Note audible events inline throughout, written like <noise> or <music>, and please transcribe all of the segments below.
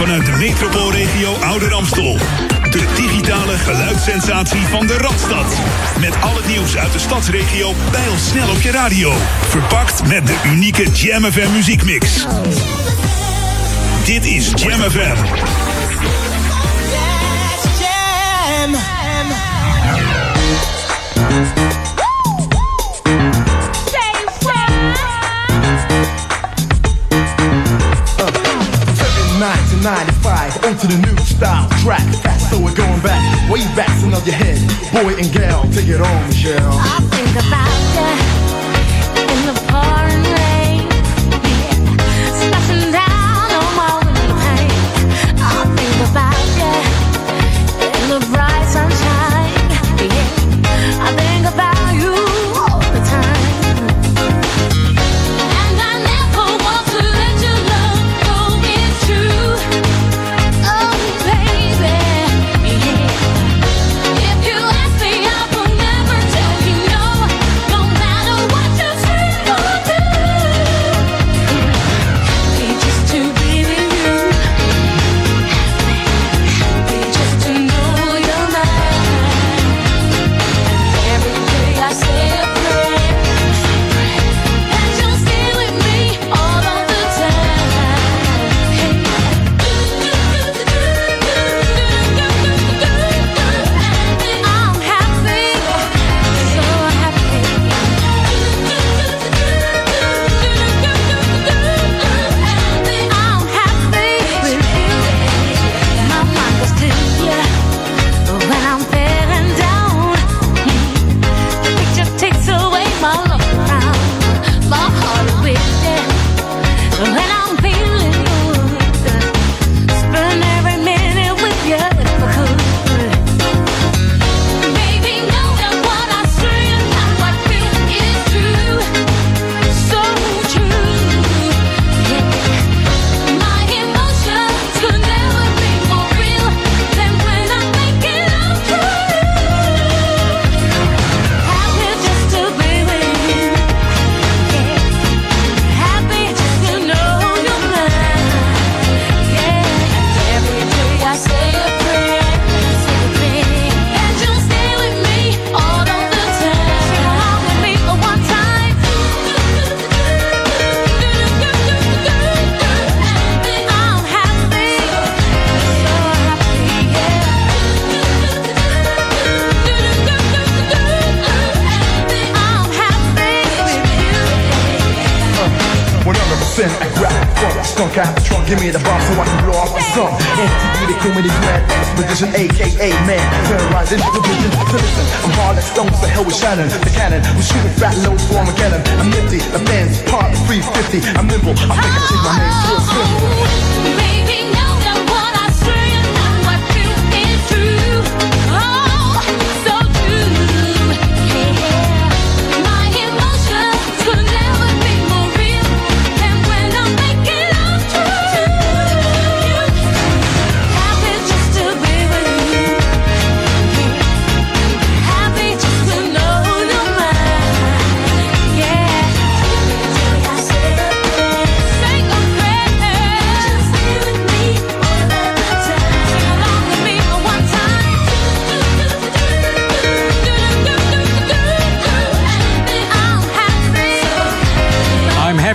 vanuit de metropoolregio Ouder Amstel. De digitale geluidssensatie van de Radstad. Met al het nieuws uit de stadsregio bij ons snel op je radio. Verpakt met de unieke Jam FM muziekmix. Dit is Jam FM. 95 onto the new style track. Fast, so we're going back, way back, so nod your head. Boy and gal, take it on, Michelle. I think about you.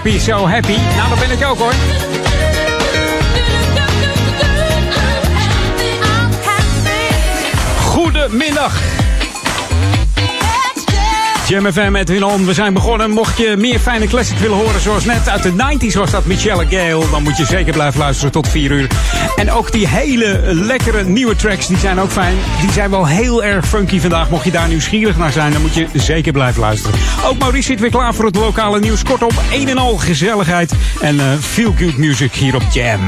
happy, so happy. Nou, dat ben ik ook hoor. Goedemiddag. Jam FM met Winon, we zijn begonnen. Mocht je meer fijne classic willen horen, zoals net uit de 90s was dat Michelle Gale, dan moet je zeker blijven luisteren tot 4 uur. En ook die hele lekkere nieuwe tracks, die zijn ook fijn. Die zijn wel heel erg funky vandaag. Mocht je daar nieuwsgierig naar zijn, dan moet je zeker blijven luisteren. Ook Maurice zit weer klaar voor het lokale nieuws. Kortom, een en al gezelligheid en veel feel good music hier op Jam.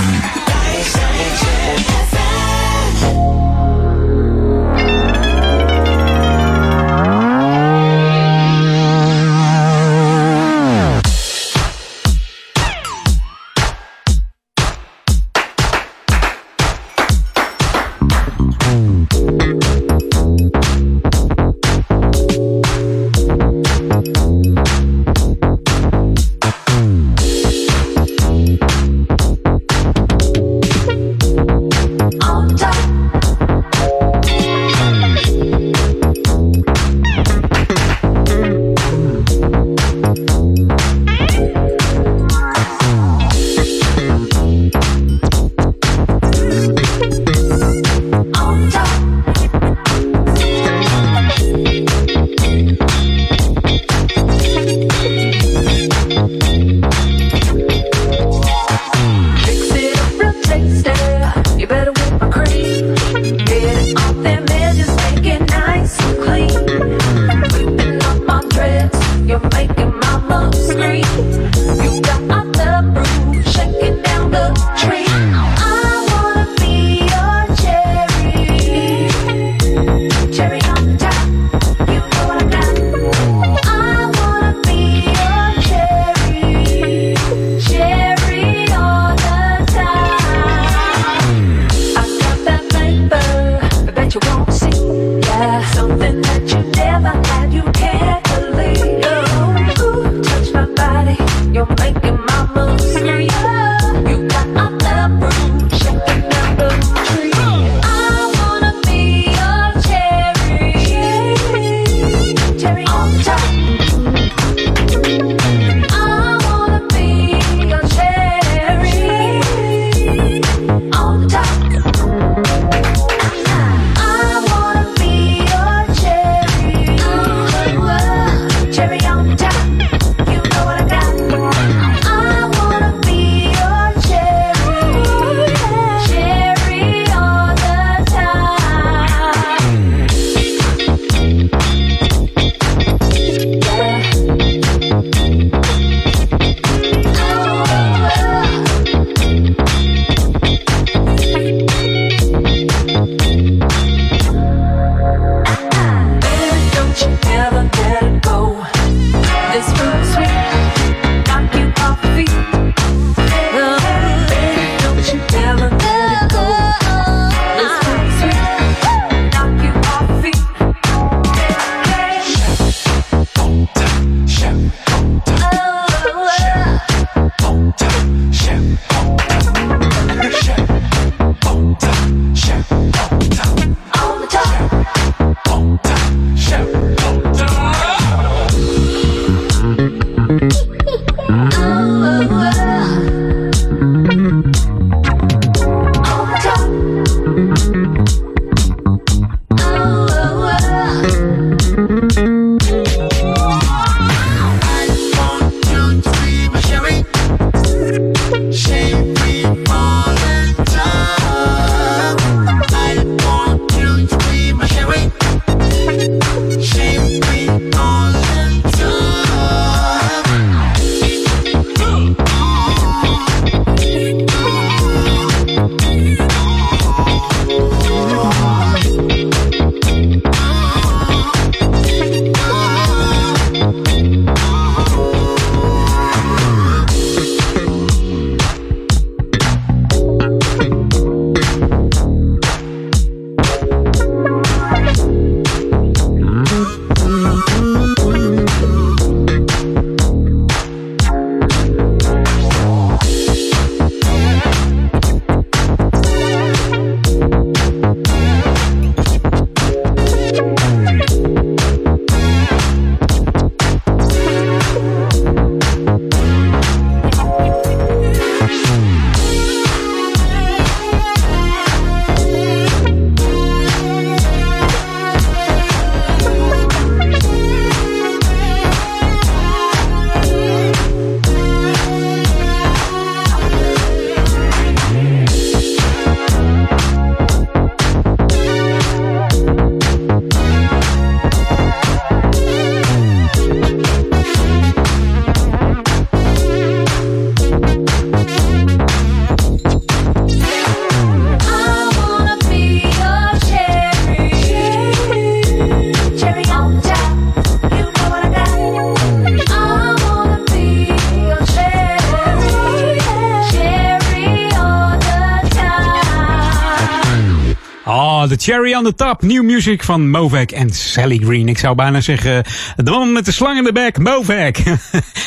Cherry on the top. New music van Movek en Sally Green. Ik zou bijna zeggen, de man met de slang in de bek, Movek. <laughs> en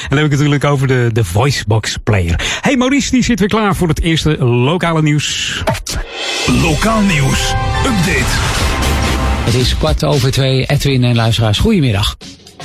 dan heb ik het natuurlijk over de, de Voicebox player. Hey, Maurice, die zit weer klaar voor het eerste lokale nieuws. Lokaal nieuws. Update. Het is kwart over twee. Edwin en luisteraars, goedemiddag.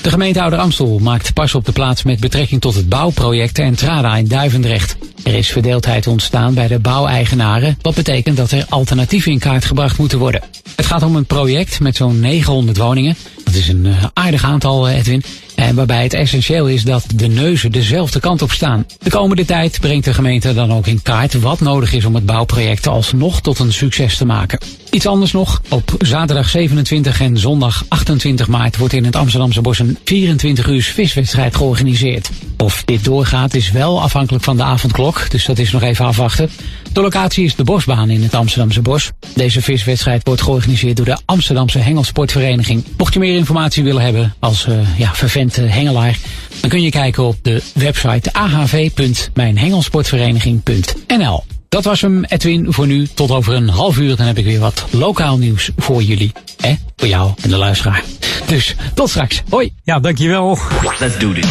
De gemeente Ouder Amstel maakt pas op de plaats met betrekking tot het bouwproject Entrada in Duivendrecht. Er is verdeeldheid ontstaan bij de bouweigenaren, wat betekent dat er alternatieven in kaart gebracht moeten worden. Het gaat om een project met zo'n 900 woningen. Dat is een uh, aardig aantal, uh, Edwin. En waarbij het essentieel is dat de neuzen dezelfde kant op staan. De komende tijd brengt de gemeente dan ook in kaart wat nodig is om het bouwproject alsnog tot een succes te maken. Iets anders nog. Op zaterdag 27 en zondag 28 maart wordt in het Amsterdamse bos een 24 uur viswedstrijd georganiseerd. Of dit doorgaat is wel afhankelijk van de avondklok, dus dat is nog even afwachten. De locatie is de Bosbaan in het Amsterdamse bos. Deze viswedstrijd wordt georganiseerd door de Amsterdamse Hengelsportvereniging. Mocht je meer informatie willen hebben als uh, ja, vervent uh, hengelaar, dan kun je kijken op de website ahv.mijnhengelsportvereniging.nl. Dat was hem, Edwin, voor nu. Tot over een half uur, dan heb ik weer wat lokaal nieuws voor jullie. Hè? Voor jou en de luisteraar. Dus, tot straks. Hoi. Ja, dankjewel. Let's do this.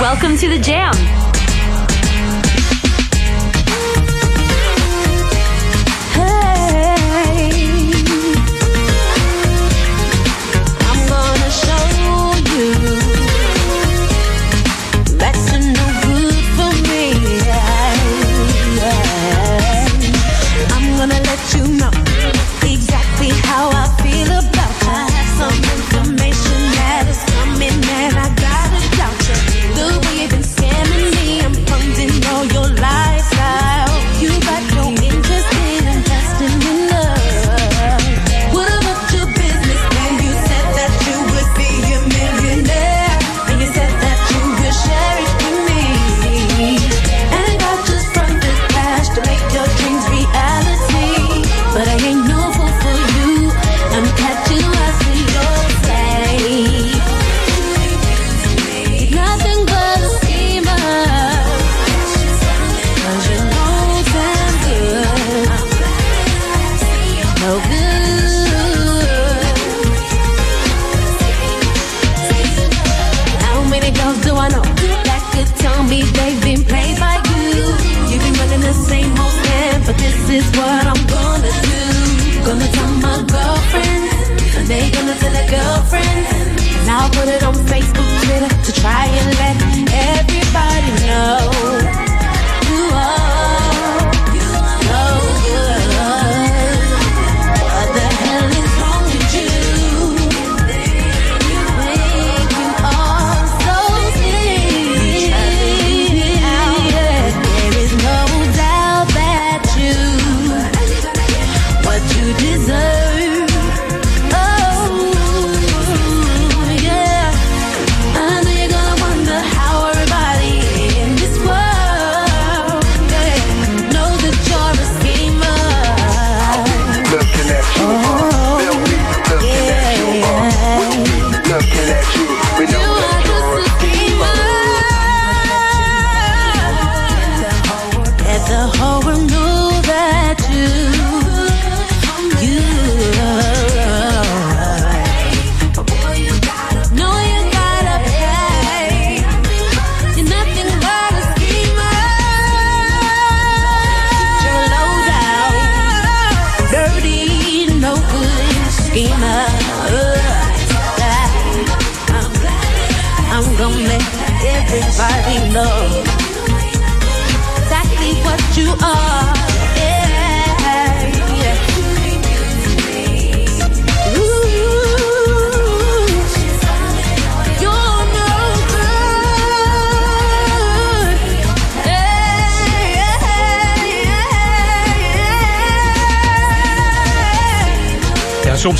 Welcome to the jam.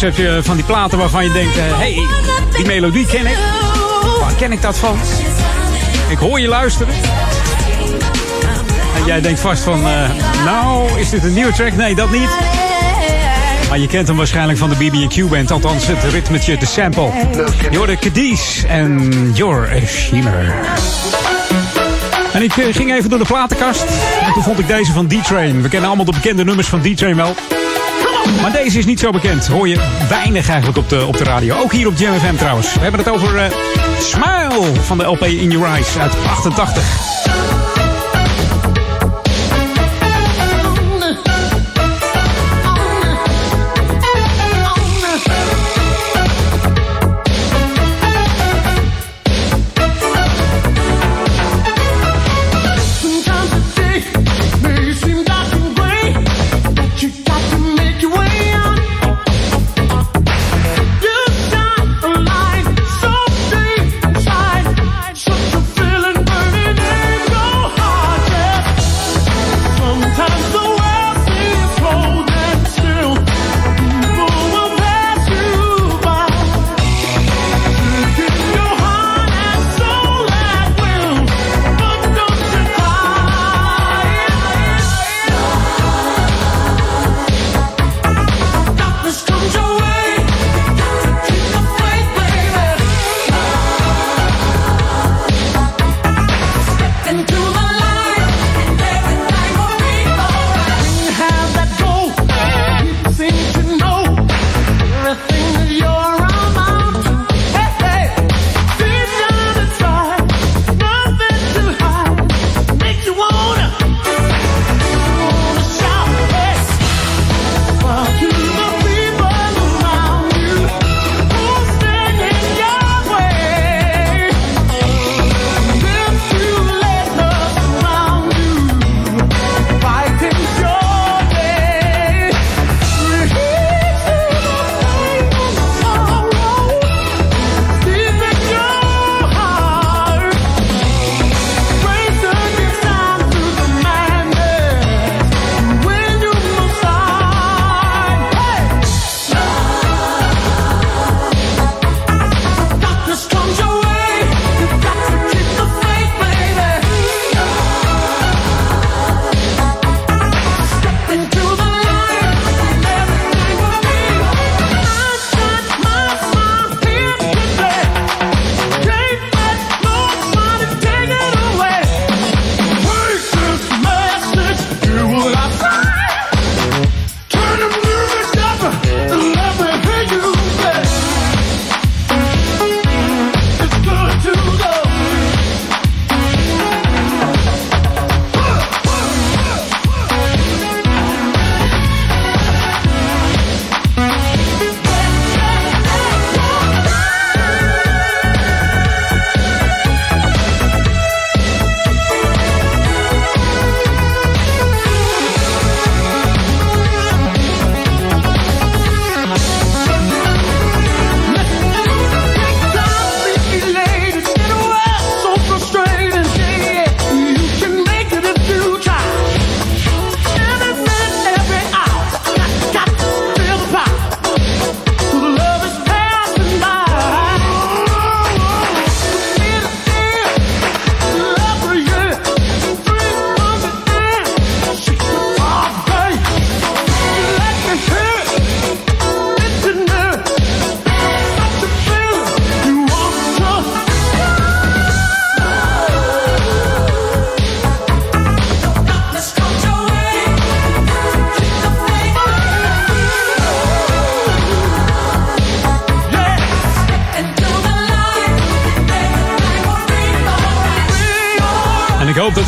Heb je van die platen waarvan je denkt, hé, hey, die melodie ken ik. Ken ik dat van? Ik hoor je luisteren. En jij denkt vast van, eh, nou, is dit een nieuwe track? Nee, dat niet. Maar je kent hem waarschijnlijk van de BB&Q band. Althans, het ritmetje, de sample. Hoorde Cadiz en You're a Shimmer. En ik eh, ging even door de platenkast. En toen vond ik deze van D-Train. We kennen allemaal de bekende nummers van D-Train wel. Maar deze is niet zo bekend. Hoor je weinig eigenlijk op de, op de radio. Ook hier op Jam FM trouwens. We hebben het over eh, Smile van de LP In Your Eyes uit 88.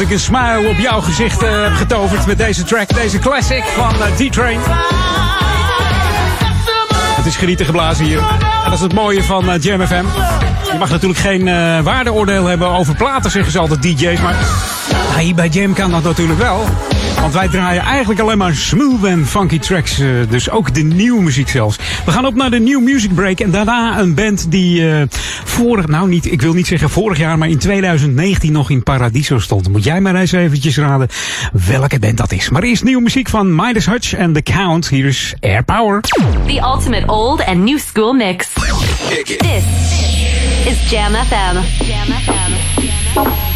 Ik een smile op jouw gezicht uh, heb getoverd met deze track, deze classic van uh, D-Train. Het is genieten geblazen hier. En dat is het mooie van uh, Jam FM. Je mag natuurlijk geen waardeoordeel hebben over platen, zeggen ze altijd DJ's. Maar hier bij Jam kan dat natuurlijk wel. Want wij draaien eigenlijk alleen maar smooth en funky tracks. Uh, dus ook de nieuwe muziek zelfs. We gaan op naar de New Music Break. En daarna een band die uh, vorig, nou niet, ik wil niet zeggen vorig jaar, maar in 2019 nog in Paradiso stond. Moet jij maar eens eventjes raden welke band dat is. Maar eerst nieuwe muziek van Midas Hutch en The Count. Hier is Air Power. The ultimate old and new school mix. This is Jam FM. Jam FM. voor de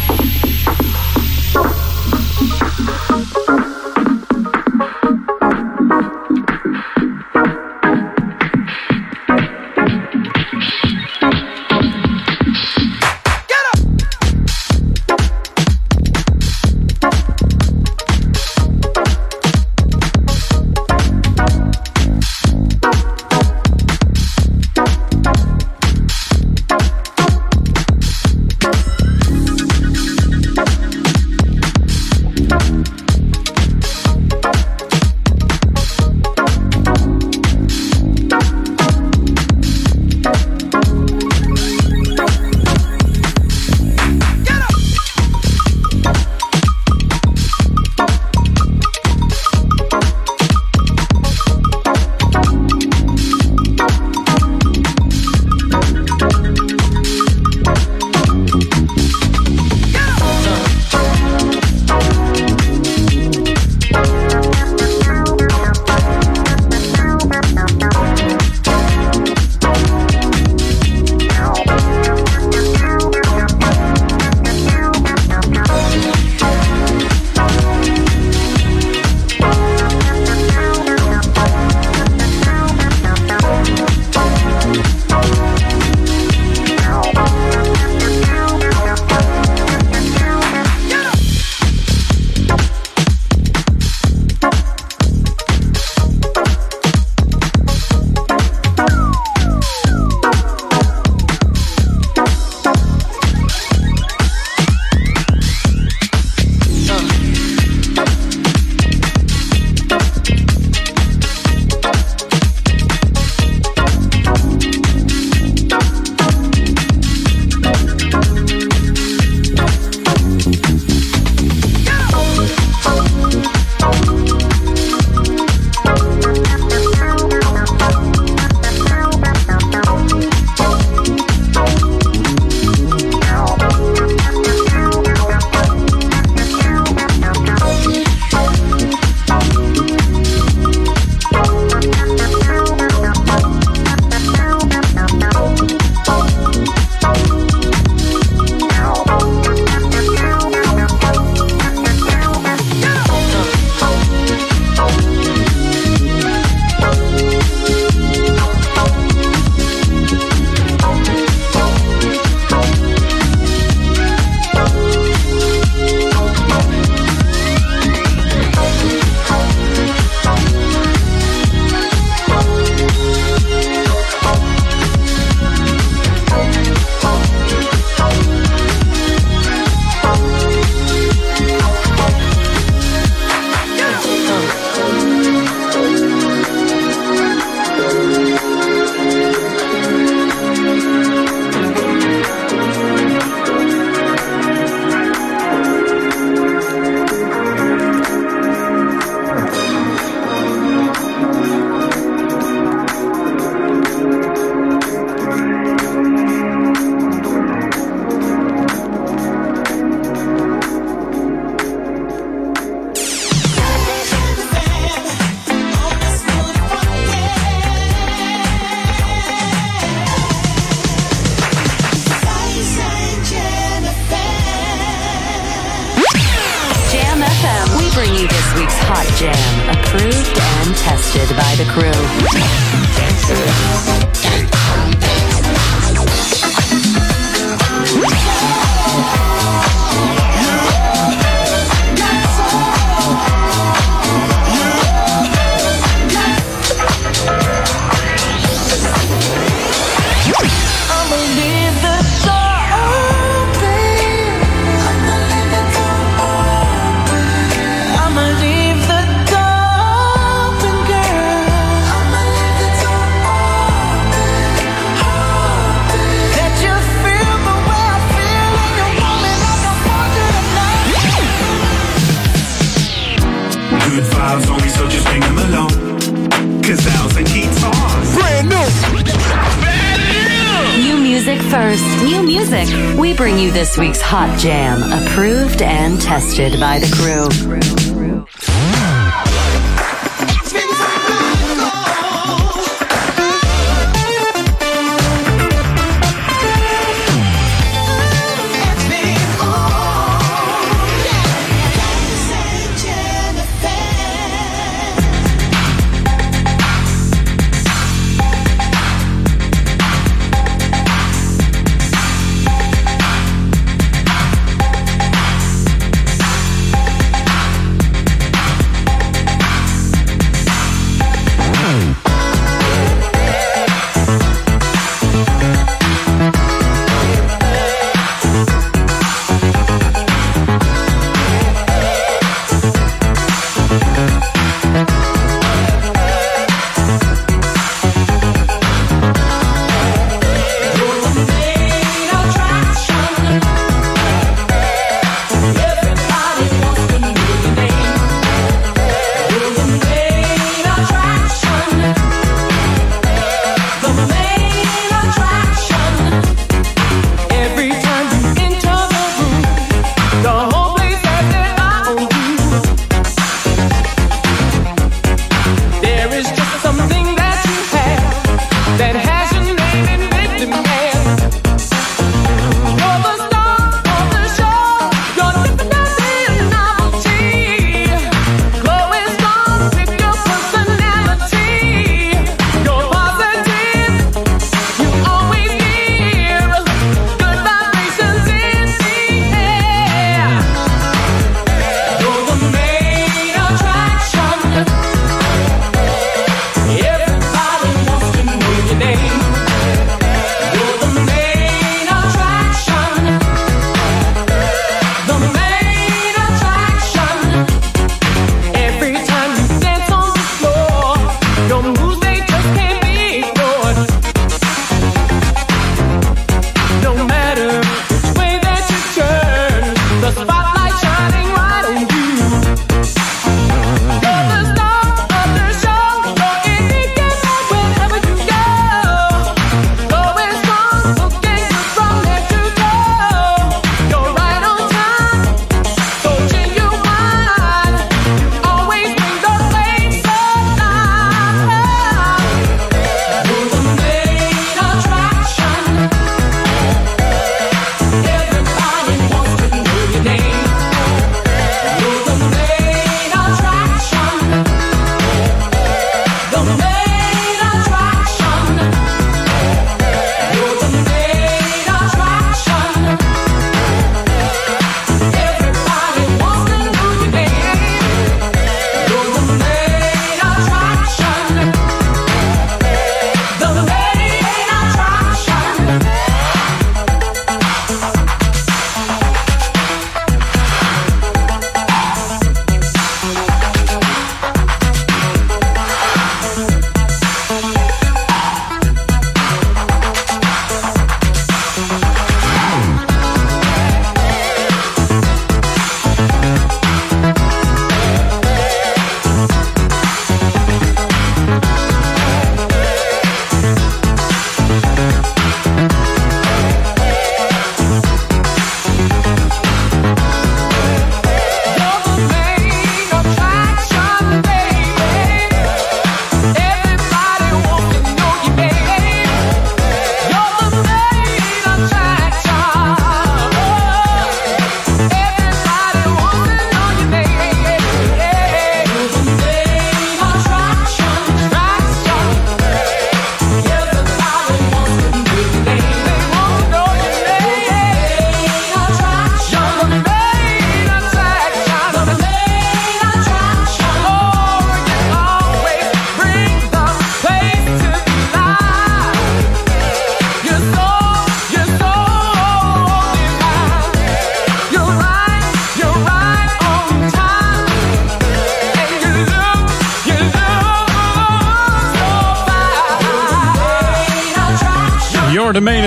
bring you this week's hot jam, approved and tested by the crew.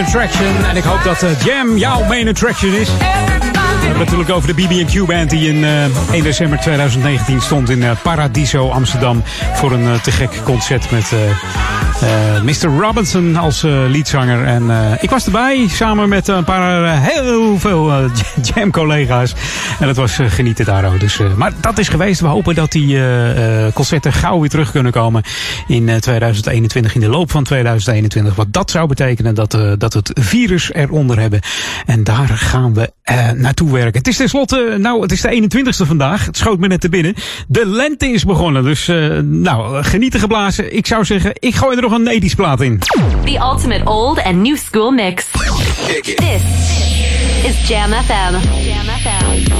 Attraction. En ik hoop dat uh, Jam jouw main attraction is. We hebben natuurlijk over de BB&Q band die in uh, 1 december 2019 stond in uh, Paradiso Amsterdam voor een te gek concert met uh, Mr. Robinson als uh, leadzanger. En uh, ik was erbij samen met een paar heel veel <laughs> jam-collega's. En dat was genieten daar ook. Dus, maar dat is geweest. We hopen dat die concerten gauw weer terug kunnen komen in 2021, in de loop van 2021. Wat dat zou betekenen dat, dat het virus eronder hebben. En daar gaan we naartoe werken. Het is tenslotte, nou, het is de 21ste vandaag. Het schoot me net te binnen. De lente is begonnen. Dus, nou, genieten geblazen. Ik zou zeggen, ik gooi er nog een 80s plaat in. The ultimate old and new school mix. This is Jam FM. Jam FM.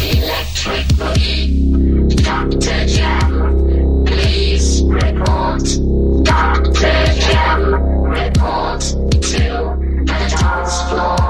Electric Boogie. Dr. Jam. Please report. Dr. Jam. Report to dance floor.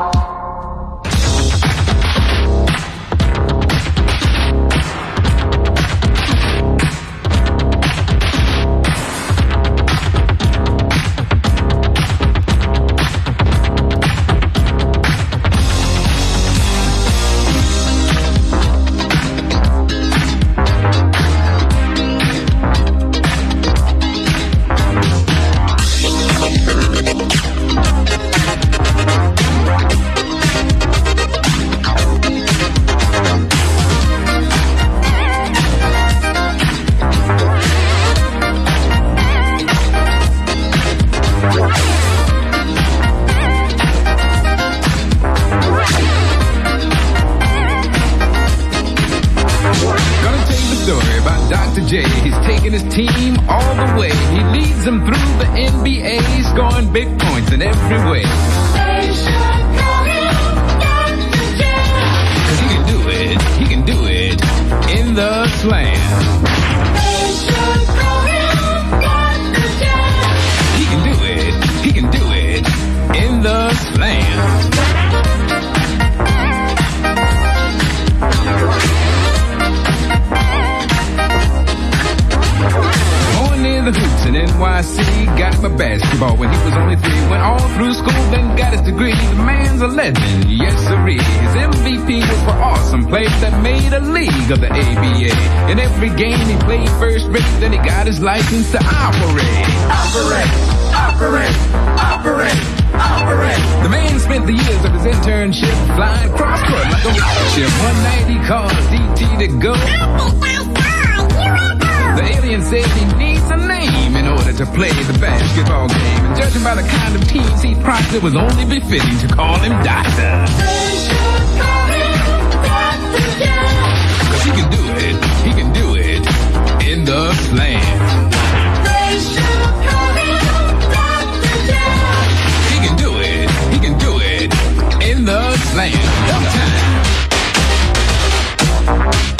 and through the NBA, scoring big points in every way. They should know he can do it, he can do it in the slam. In NYC, got him a basketball when he was only three. Went all through school, then got his degree. The man's a legend, yes siree. His MVP was for awesome plays that made a league of the ABA. In every game he played first rate, then he got his license to operate. Operate, operate, operate. Operate. The man spent the years of his internship flying cross court like a ship. One night he called DT to go. The alien said he needs a name in order to play the basketball game. And judging by the kind of teams he prompted, it was only befitting to call him Doctor. Cause he can do it, he can do it in the slam. They should call him Doctor, yeah. He can do it, he can do it in the slam. him zoom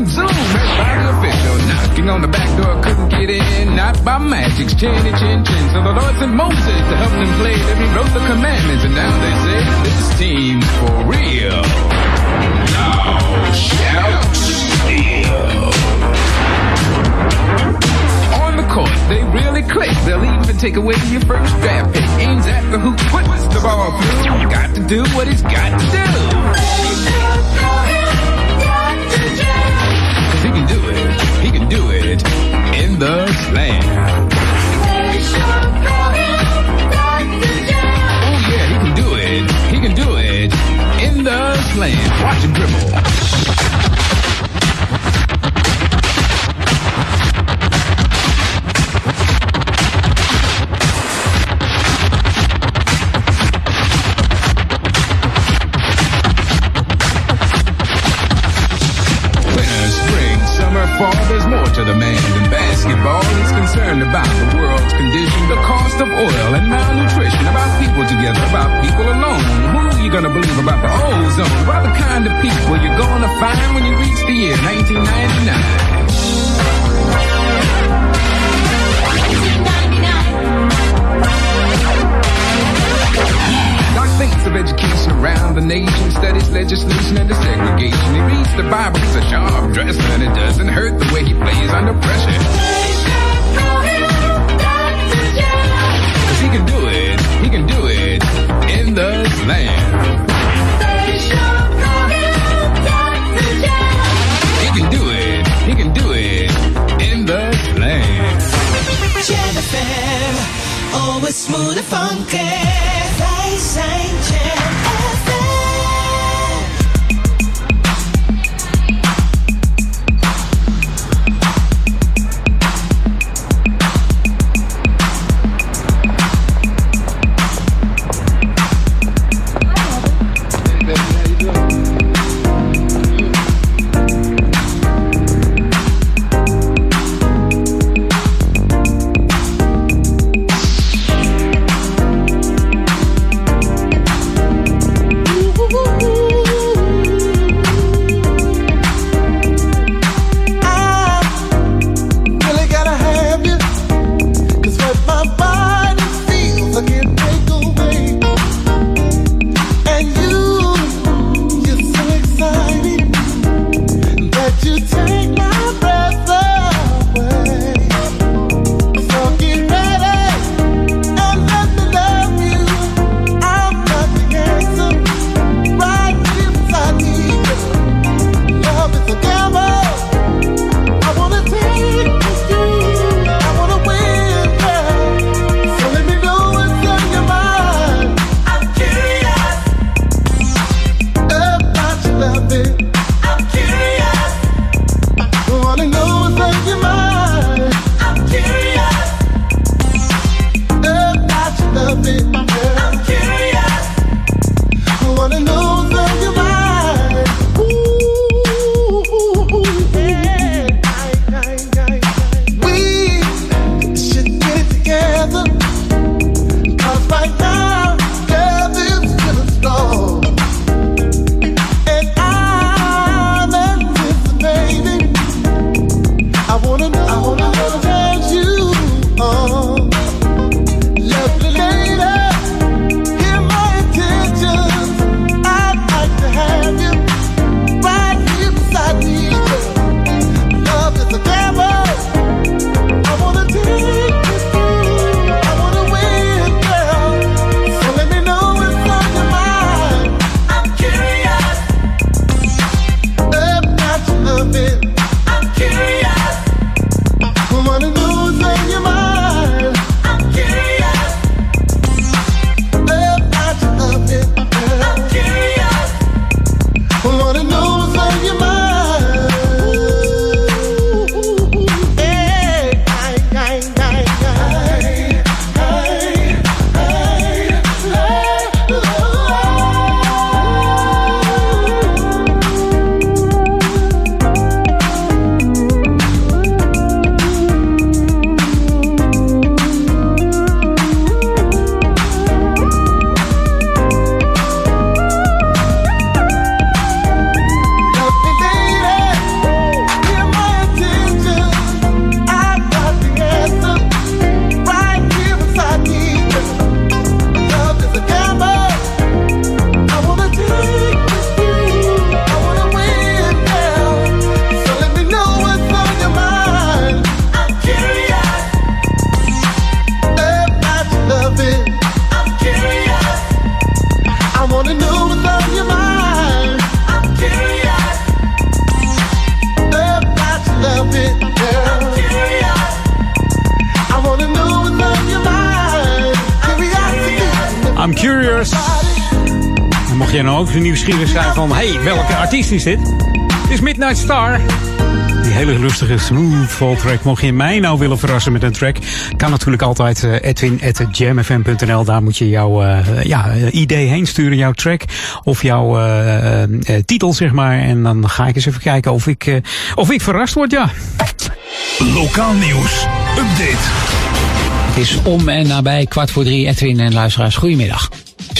right by the official. Knocking on the back door, couldn't get in, not by magic's chinny chin chin. So the Lord sent Moses to help them play. Then he wrote the commandments, and now they say this team's for real. Now shout steal. On the court, they really click. They'll even take away your first draft pick. Aims at the hoop, puts the ball through. Got to do what he's got to do. He can do it. He can do it in the slam. Oh yeah, he can do it. He can do it in the slam. Watch him dribble. off the Bible. It's a job dresser, and it doesn't hurt the way he plays under pressure. Cause he can do it, he can do it in the slam. He can do it, he can do it in the slam. Jennifer, always smooth and funky. Face ain't rustige. Mocht je mij nou willen verrassen met een track, kan natuurlijk altijd eh, edwin.jamfm.nl. Daar moet je jouw eh, ja, eh, idee heen sturen, jouw track of jouw titel, zeg maar. En dan ga ik eens even kijken of ik, of ik verrast word, ja. Lokaal nieuws. Update. Het is om en nabij kwart voor drie. Edwin en luisteraars, goedemiddag.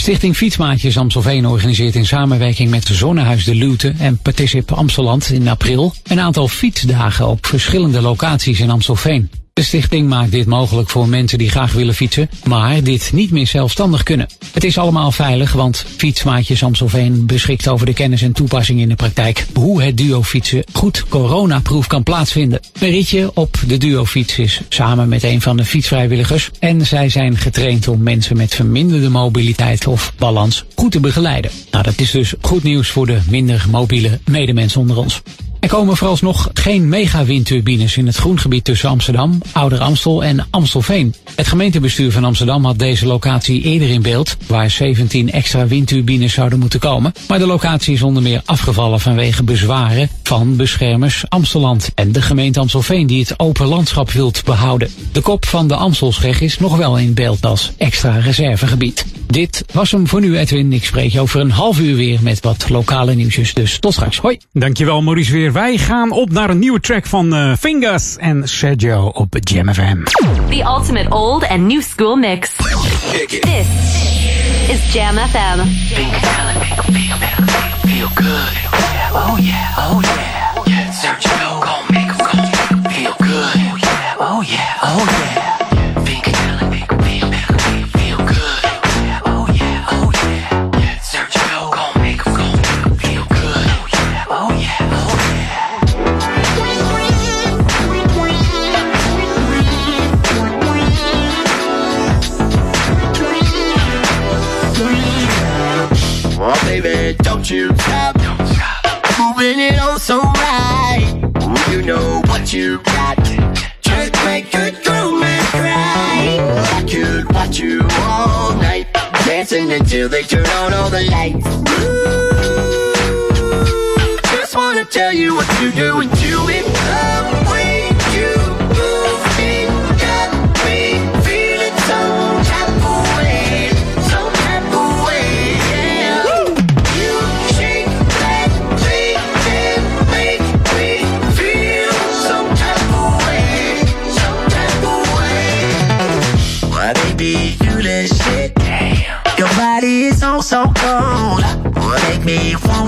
Stichting Fietsmaatjes Amstelveen organiseert in samenwerking met Zonnehuis de Lute en Particip Amsteland in april een aantal fietsdagen op verschillende locaties in Amstelveen. De stichting maakt dit mogelijk voor mensen die graag willen fietsen, maar dit niet meer zelfstandig kunnen. Het is allemaal veilig, want Fietsmaatjes Amstelveen beschikt over de kennis en toepassing in de praktijk hoe het duofietsen goed coronaproof kan plaatsvinden. Een ritje op de duofiets is samen met een van de fietsvrijwilligers en zij zijn getraind om mensen met verminderde mobiliteit of balans goed te begeleiden. Nou, dat is dus goed nieuws voor de minder mobiele medemens onder ons. Er komen vooralsnog geen megawindturbines in het groengebied tussen Amsterdam, Ouder Amstel en Amstelveen. Het gemeentebestuur van Amsterdam had deze locatie eerder in beeld, waar 17 extra windturbines zouden moeten komen. Maar de locatie is onder meer afgevallen vanwege bezwaren van beschermers Amsteland en de gemeente Amstelveen die het open landschap wilt behouden. De kop van de Amstelsreg is nog wel in beeld als extra reservegebied. Dit was hem voor nu Edwin. Ik spreek je over een half uur weer met wat lokale nieuwsjes. Dus tot straks. Hoi. Dankjewel Maurice weer. Wij gaan op naar een nieuwe track van uh, Fingers en Sergio op Jam FM. The ultimate old and new school mix. This is Jam FM. Feel good. Oh yeah, oh yeah. yeah. Sergio, gon' make gon' feel good. Oh yeah, oh yeah, oh yeah. Don't you stop. Moving it on so right. You know what you got. Just make girl man cry. I could watch you all night. Dancing until they turn on all the lights. Ooh, just wanna tell you what you're doing to it. The way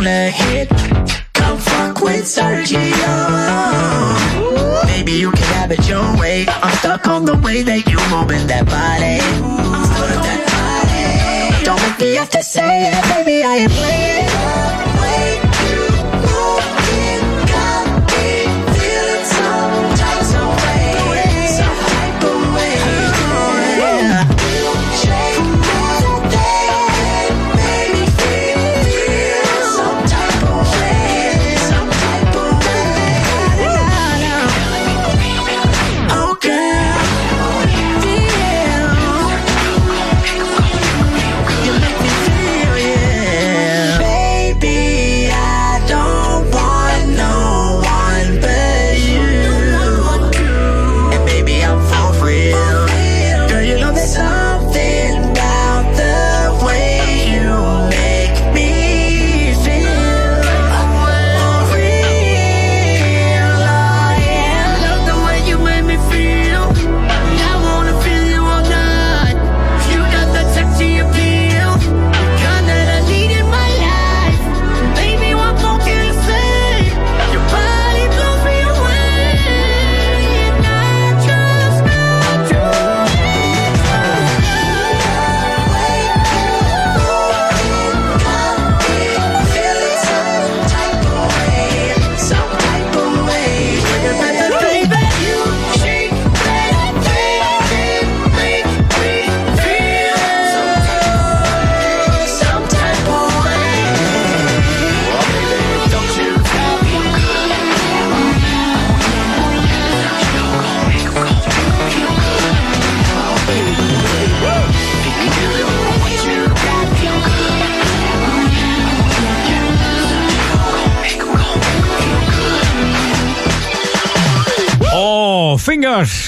wanna hit. Come fuck with Sergio. Maybe you can have it your way. I'm stuck on the way that you moving that body. Move that body. Don't make me have to say it, baby. I ain't playing.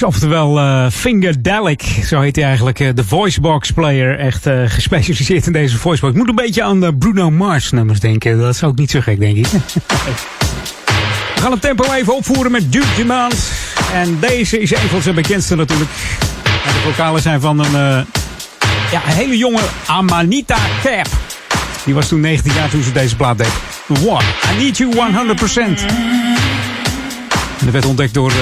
Oftewel uh, Fingerdelic, zo heet hij eigenlijk, uh, de voicebox player. Echt eh, gespecialiseerd in deze voicebox. Ik Moet een beetje aan de Bruno Mars nummers denken, dat is ook niet zo gek, denk ik. We gaan het tempo even opvoeren met Duke Demand. En deze is een van zijn bekendste natuurlijk. De vocalen zijn van een, ja, een hele jonge Amanita Cap. Die was toen 19 jaar toen ze deze plaat deed. What? I need you 100%. En dat werd ontdekt door uh,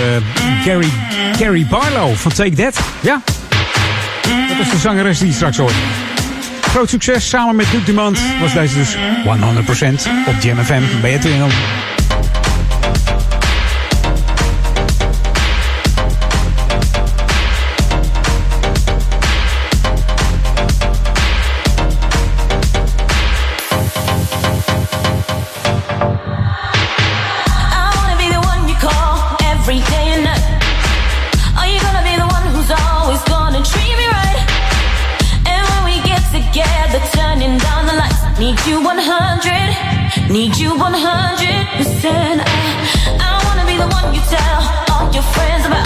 Gary, Gary Barlow van Take That. Ja, dat is de zangeres die je straks hoort. Groot succes samen met Luc Dumont was deze dus 100% op Jam FM. Ben je attention. I, I wanna be the one you tell all your friends about.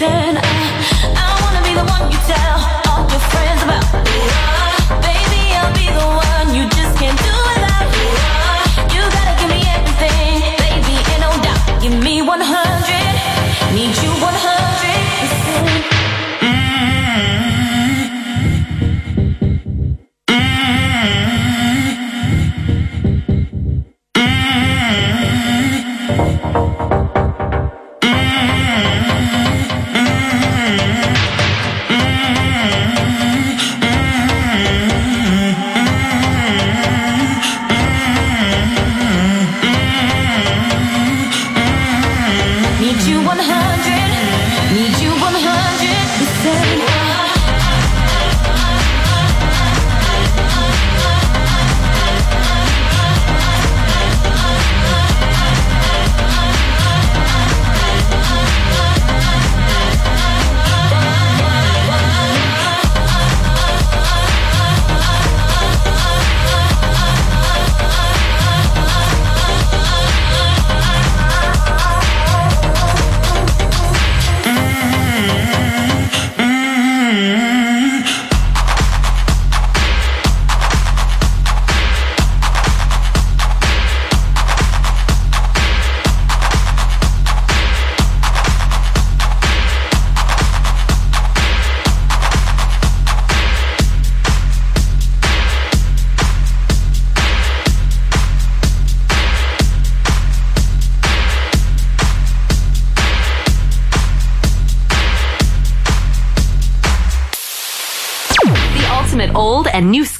pretend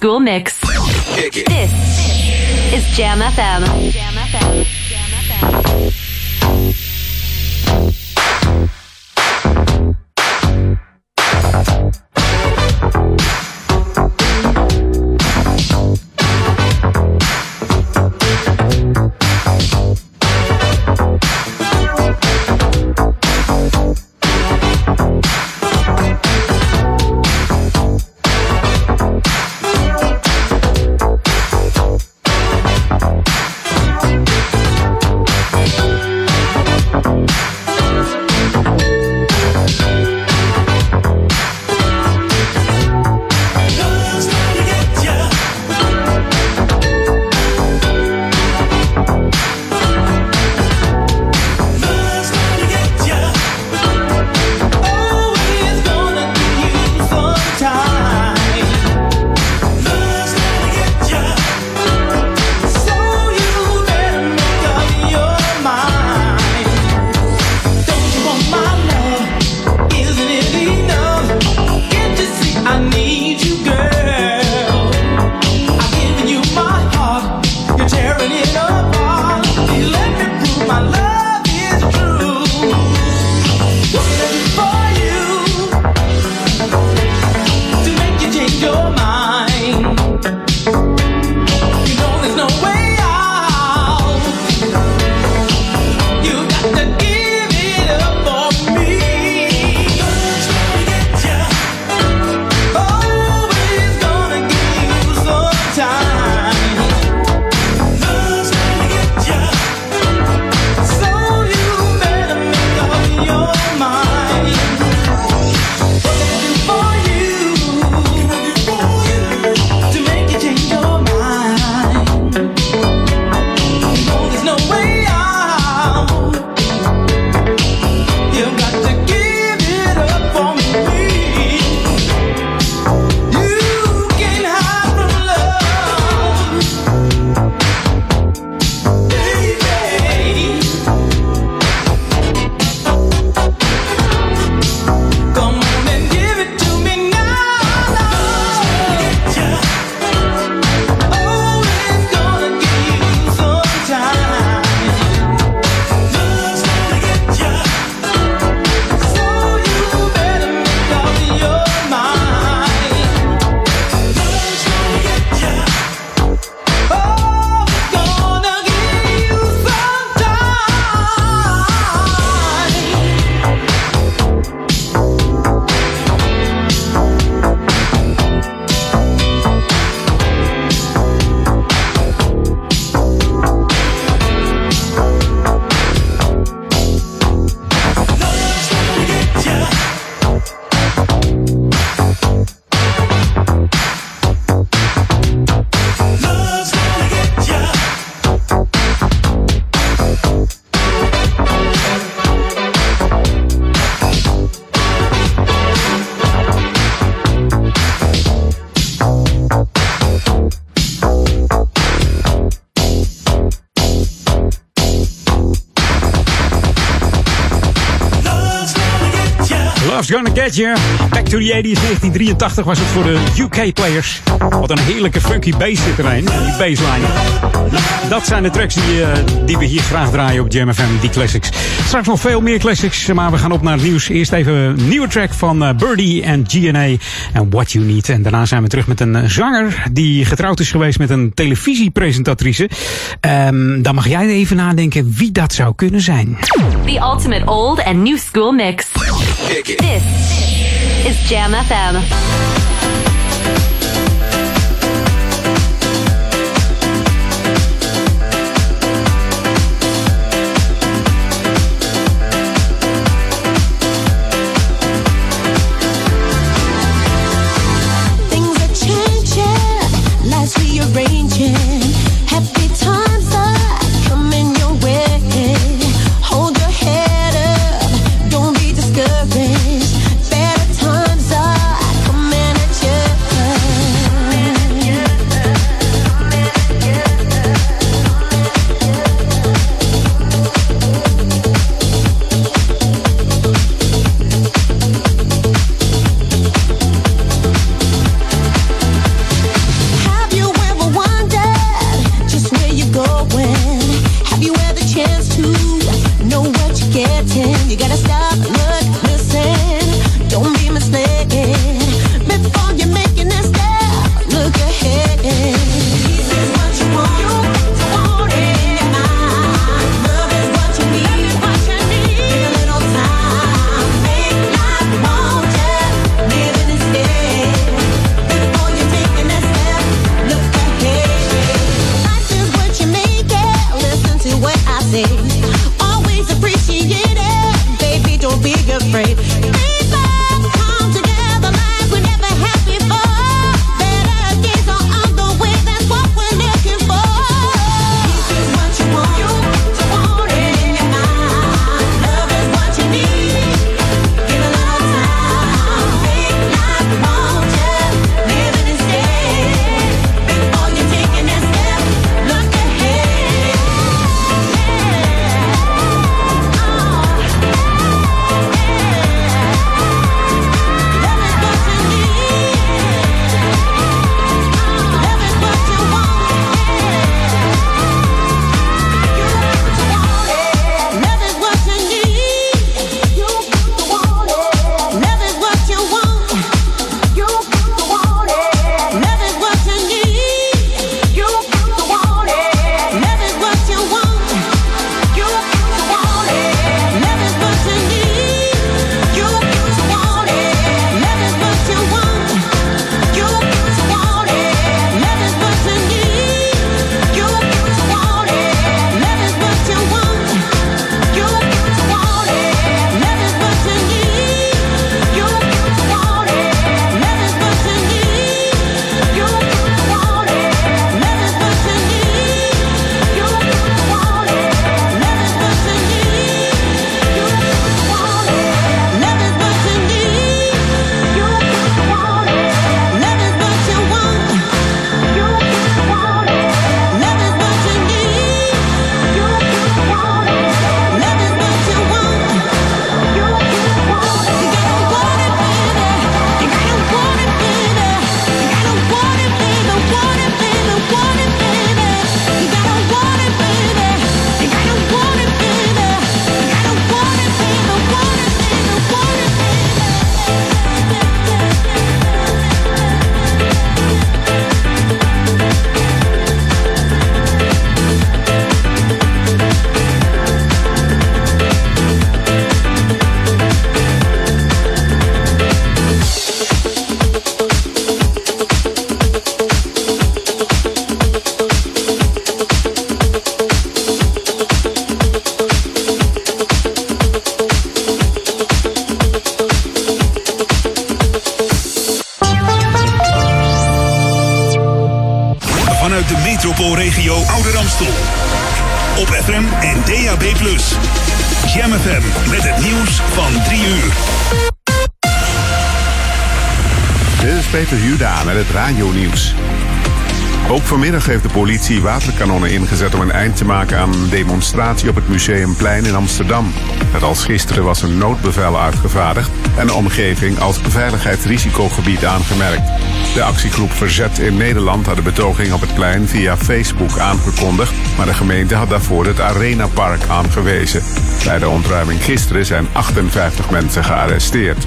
school mix. Get Back to the 80s, 1983 was het voor de UK players. Wat een heerlijke funky bass zit erin, die bassline. Dat zijn de tracks die, eh, die we hier graag draaien op Jam FM, die classics. Straks nog veel meer classics, maar we gaan op naar het nieuws. Eerst even een nieuwe track van uh, Birdie en GNA en What You Need. En daarna zijn we terug met een eh, zanger die getrouwd is geweest met een televisiepresentatrice. Ehm, dan mag jij even nadenken wie dat zou kunnen zijn. The ultimate old and new school mix. This This is Jam FM. Politie waterkanonnen ingezet om een eind te maken aan een demonstratie op het Museumplein in Amsterdam. Net als gisteren was een noodbevel uitgevaardigd en de omgeving als veiligheidsrisicogebied aangemerkt. De actiegroep Verzet in Nederland had de betoging op het plein via Facebook aangekondigd, maar de gemeente had daarvoor het Arenapark aangewezen. Bij de ontruiming gisteren zijn 58 mensen gearresteerd.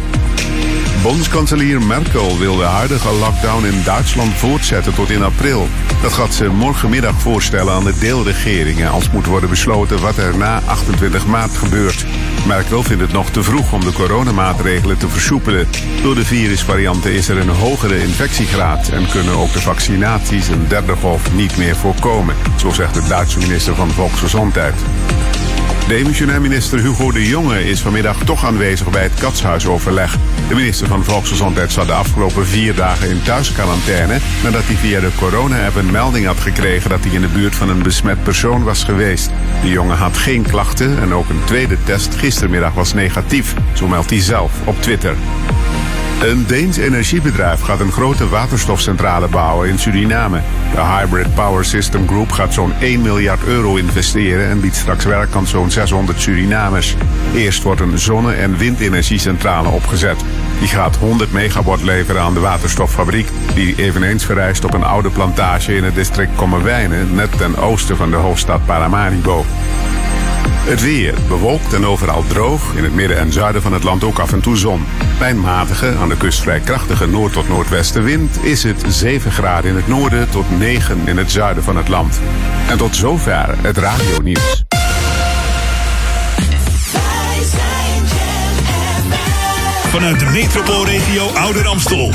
Bondskanselier Merkel wil de huidige lockdown in Duitsland voortzetten tot in april. Dat gaat ze morgenmiddag voorstellen aan de deelregeringen als moet worden besloten wat er na 28 maart gebeurt. Merkel vindt het nog te vroeg om de coronamaatregelen te versoepelen. Door de virusvarianten is er een hogere infectiegraad en kunnen ook de vaccinaties een derde golf niet meer voorkomen, zo zegt de Duitse minister van Volksgezondheid. Demissionair minister Hugo de Jonge is vanmiddag toch aanwezig bij het katshuisoverleg. De minister van Volksgezondheid zat de afgelopen vier dagen in thuisquarantaine nadat hij via de corona-app een melding had gekregen dat hij in de buurt van een besmet persoon was geweest. De jongen had geen klachten en ook een tweede test gistermiddag was negatief, zo meldt hij zelf op Twitter. Een Deens energiebedrijf gaat een grote waterstofcentrale bouwen in Suriname. De Hybrid Power System Group gaat zo'n 1 miljard euro investeren en biedt straks werk aan zo'n 600 Surinamers. Eerst wordt een zonne- en windenergiecentrale opgezet. Die gaat 100 megawatt leveren aan de waterstoffabriek, die eveneens verrijst op een oude plantage in het district Kommerwijnen, net ten oosten van de hoofdstad Paramaribo. Het weer bewolkt en overal droog. In het midden en zuiden van het land ook af en toe zon. Bij een matige, aan de kust vrij krachtige noord- tot noordwestenwind is het 7 graden in het noorden tot 9 in het zuiden van het land. En tot zover het radionieuws. Vanuit de metropoolregio Ouder Amstel.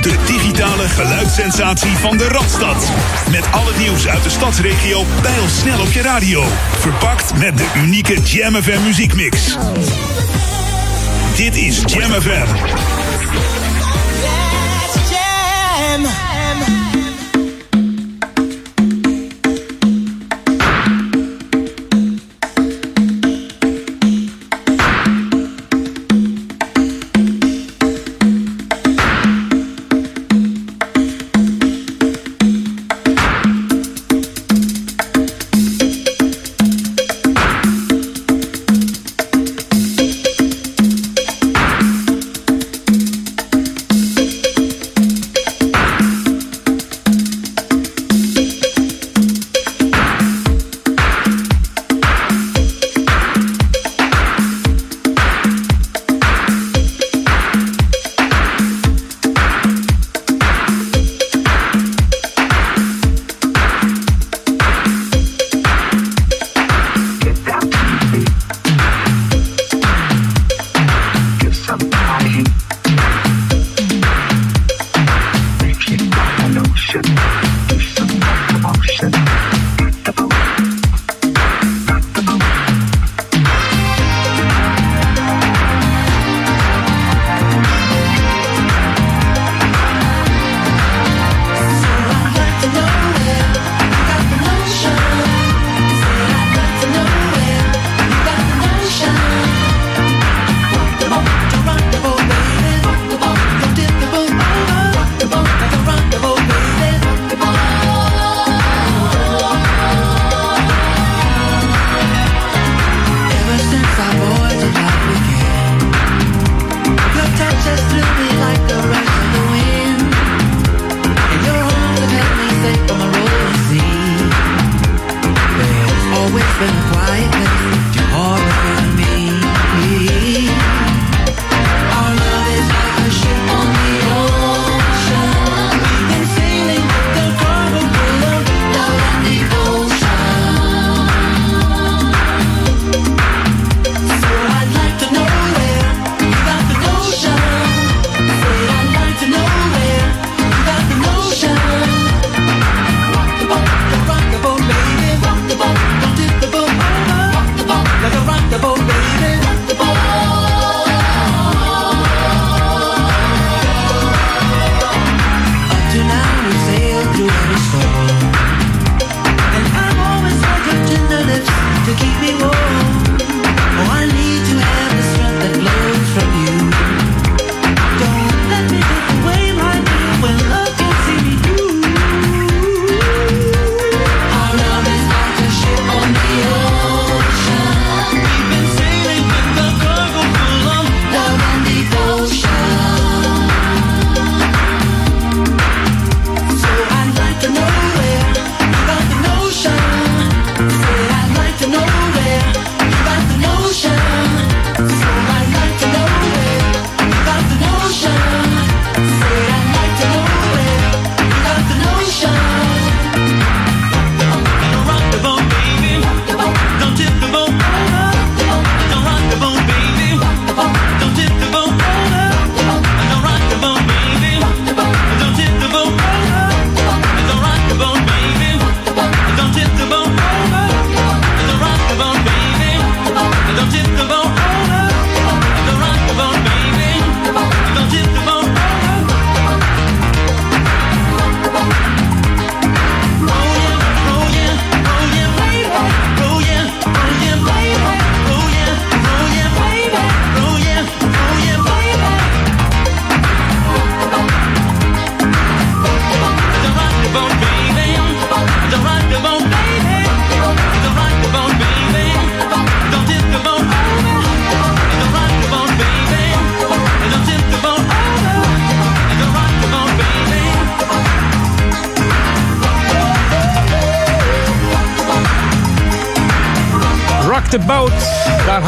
De digitale geluidssensatie van de Radstad. Met al het nieuws uit de stadsregio snel op je radio. Verpakt met de unieke Jam FM muziekmix. Dit is Jam.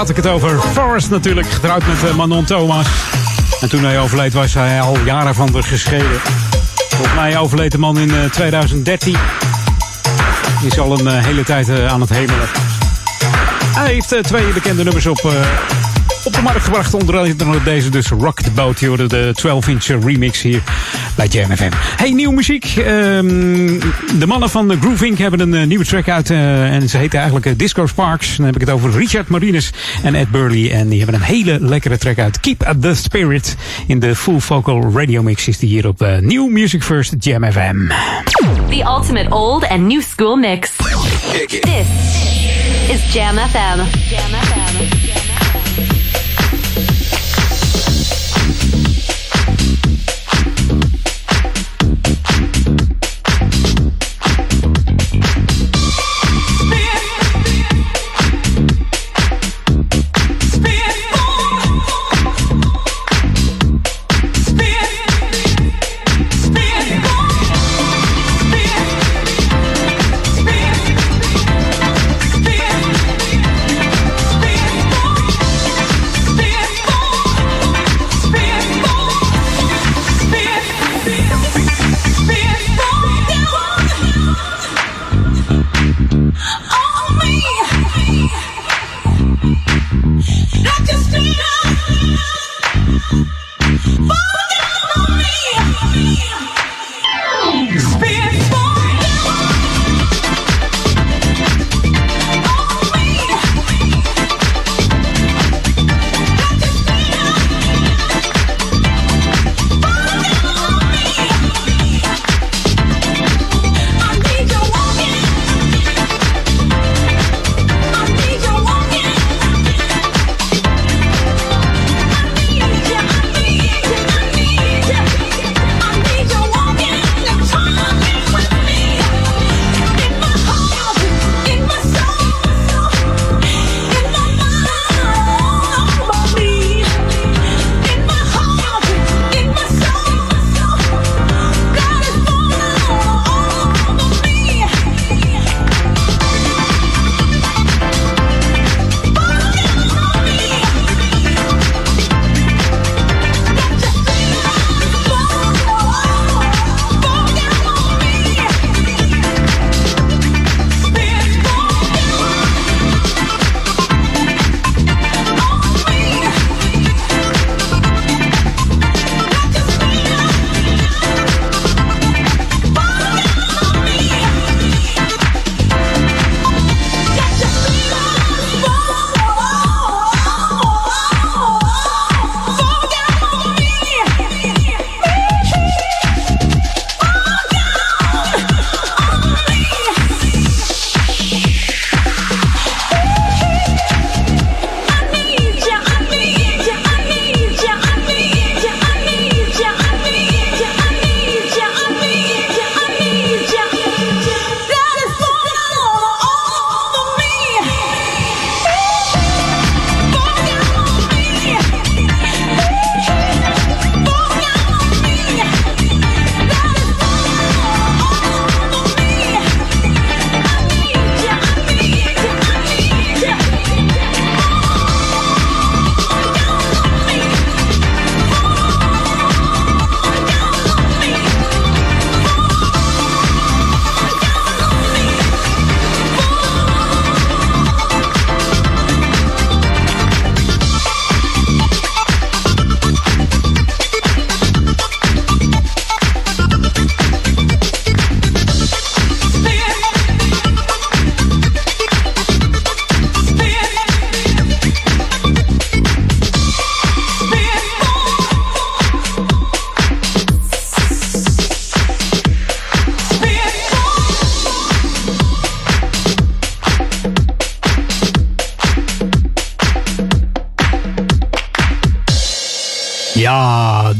Had ik het over. Forrest natuurlijk, getrouwd met eh, Manon Thomas. En toen hij overleed was hij al jaren van de gescheiden. Volgens mij overleed de man in eh, 2013. Is al een eh, hele tijd eh, aan het hemelen. Hij heeft eh, twee bekende nummers op, eh, op de markt gebracht. Onder andere deze dus Rock the Boat. Je hoorde de 12-inch remix hier bij Jam FM. Hey, nieuwe muziek. Ehm, de mannen van de Groove Inc. hebben een eh, nieuwe track uit. eh, en ze heet eigenlijk eh, Disco Sparks. Dan heb ik het over Richard Marines en Ed Burley. En die hebben een hele lekkere track uit. Keep the Spirit. In de full vocal radio mix is die hier op New Music First Jam FM. The ultimate old and new school mix. This is Jam FM. Jam FM.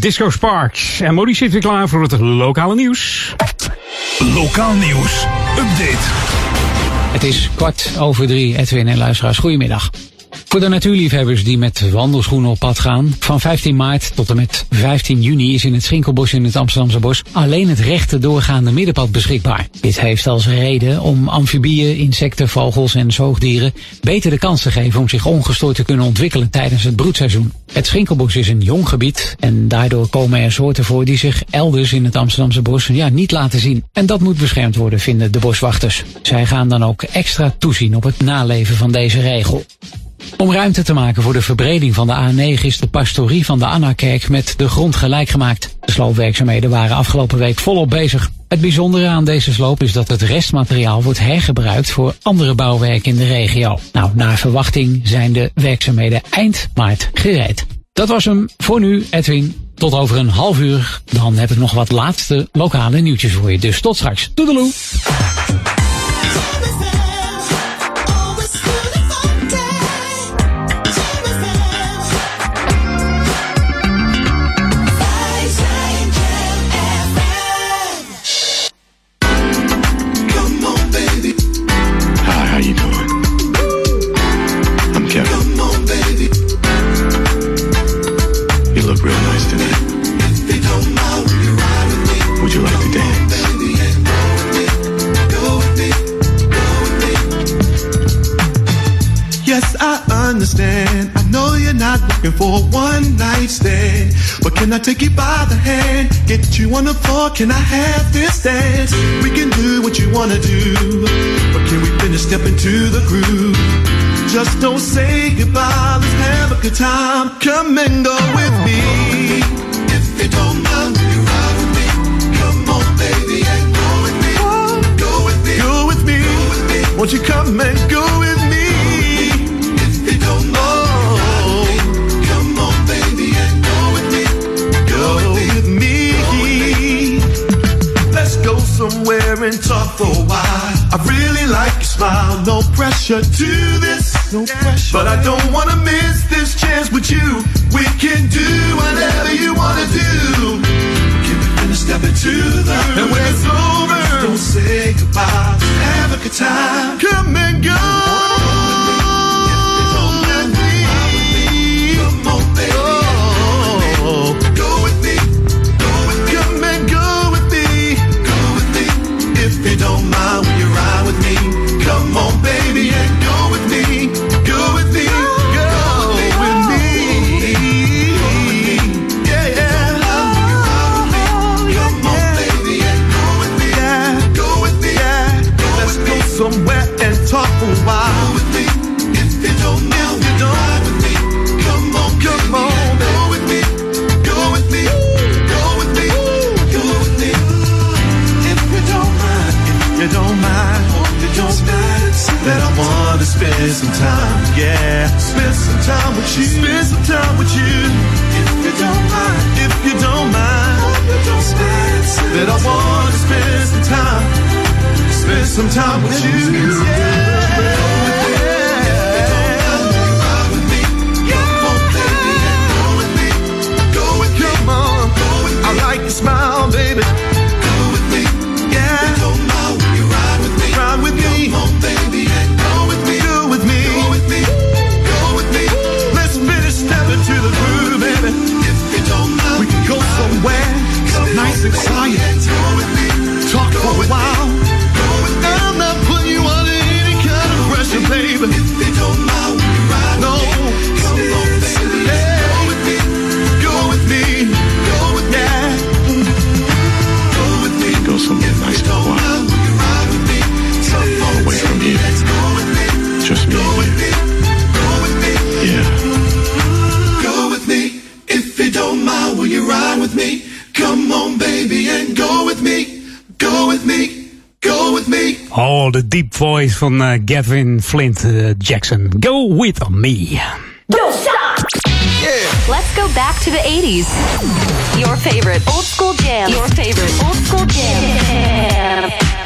Disco Sparks. En Maurice zit weer klaar voor het lokale nieuws. Lokaal nieuws. Update. Het is kwart over drie, Edwin en luisteraars. Goedemiddag. Voor de natuurliefhebbers die met wandelschoenen op pad gaan, van 15 maart tot en met 15 juni is in het Schinkelbos in het Amsterdamse bos alleen het rechte doorgaande middenpad beschikbaar. Dit heeft als reden om amfibieën, insecten, vogels en zoogdieren beter de kans te geven om zich ongestoord te kunnen ontwikkelen tijdens het broedseizoen. Het Schinkelbos is een jong gebied en daardoor komen er soorten voor die zich elders in het Amsterdamse bos ja, niet laten zien. En dat moet beschermd worden, vinden de boswachters. Zij gaan dan ook extra toezien op het naleven van deze regel. Om ruimte te maken voor de verbreding van de A9 is de pastorie van de Annakerk met de grond gelijk gemaakt. De sloopwerkzaamheden waren afgelopen week volop bezig. Het bijzondere aan deze sloop is dat het restmateriaal wordt hergebruikt voor andere bouwwerken in de regio. Nou, naar verwachting zijn de werkzaamheden eind maart gereed. Dat was hem voor nu, Edwin. Tot over een half uur. Dan heb ik nog wat laatste lokale nieuwtjes voor je. Dus tot straks. Toedeloe! Looking for a one night stand. But can I take you by the hand? Get you on the floor? Can I have this dance? We can do what you wanna do. But can we finish stepping to the groove? Just don't say goodbye. Let's have a good time. Come and go with me. If you don't mind, will you ride with me? Come on, baby, and go with me. Go with me. Go with me. Go with me. Won't you come and go and talk for a while. I really like your smile. No pressure to this. No pressure. But I don't wanna miss this chance with you. We can do whatever you wanna do. Can we finish step into the And when it's over, don't say goodbye. Have a good time. Come and go. Spend some time, yeah. Spend some time with you. Spend some time with you. If you don't mind, if you don't mind, you don't mind, then I wanna spend some time. Spend some time with you. Come deep voice van eh, Gavin Flint eh, Jackson. Go with me. Don't stop! Let's go back to the 80s. Your favorite old school jam. Your favorite old school jam. All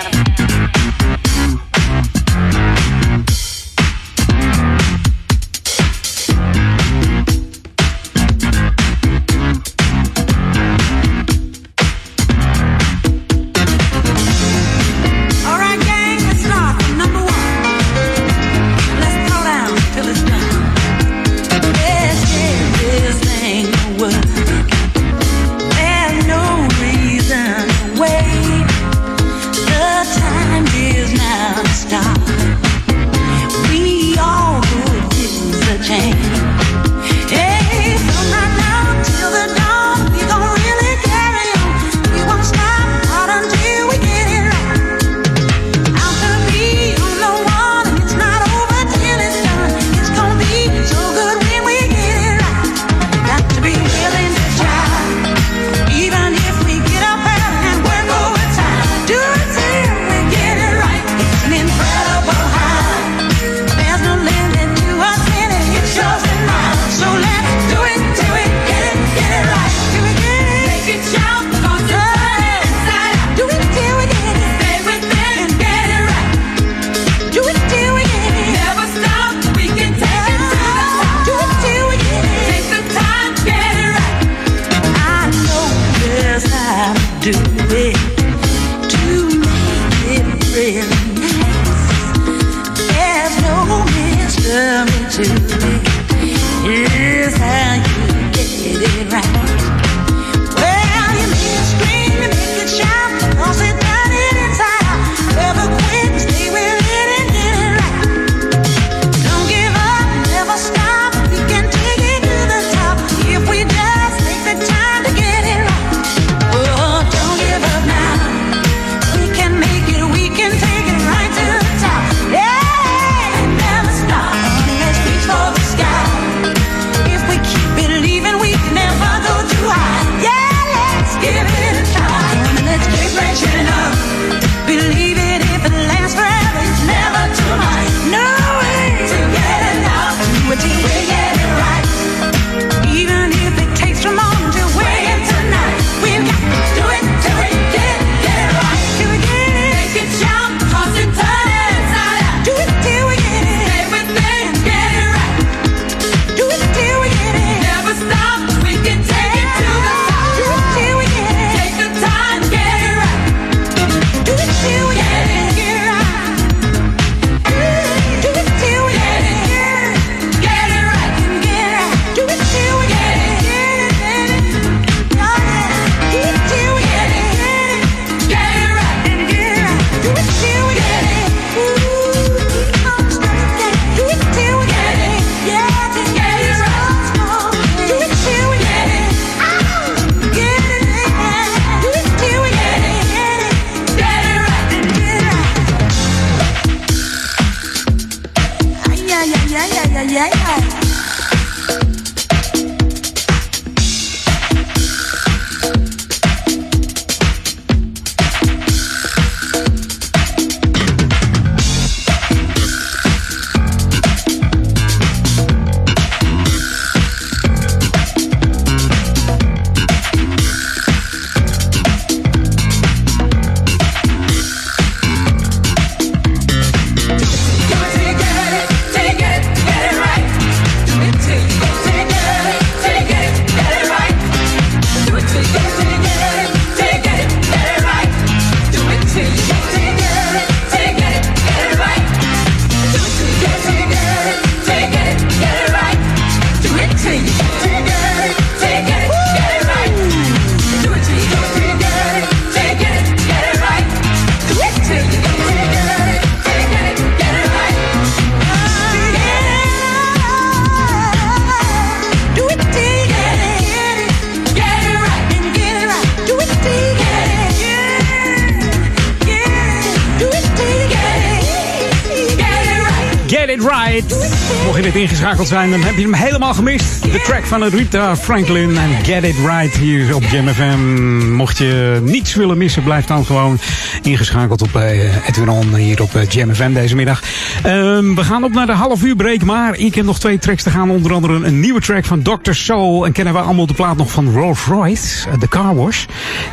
ingeschakeld zijn, dan heb je hem helemaal gemist. De track van Rita Franklin en Get It Right hier op JamFM. Mocht je niets willen missen, blijf dan gewoon ingeschakeld op eh, Edwin On hier op eh, JamFM deze middag. Ehm, we gaan op naar de half uur break, maar ik heb nog twee tracks te gaan. Onder andere een nieuwe track van Dr. Soul. En kennen we allemaal de plaat nog van Rolls Royce, eh, The Car Wash.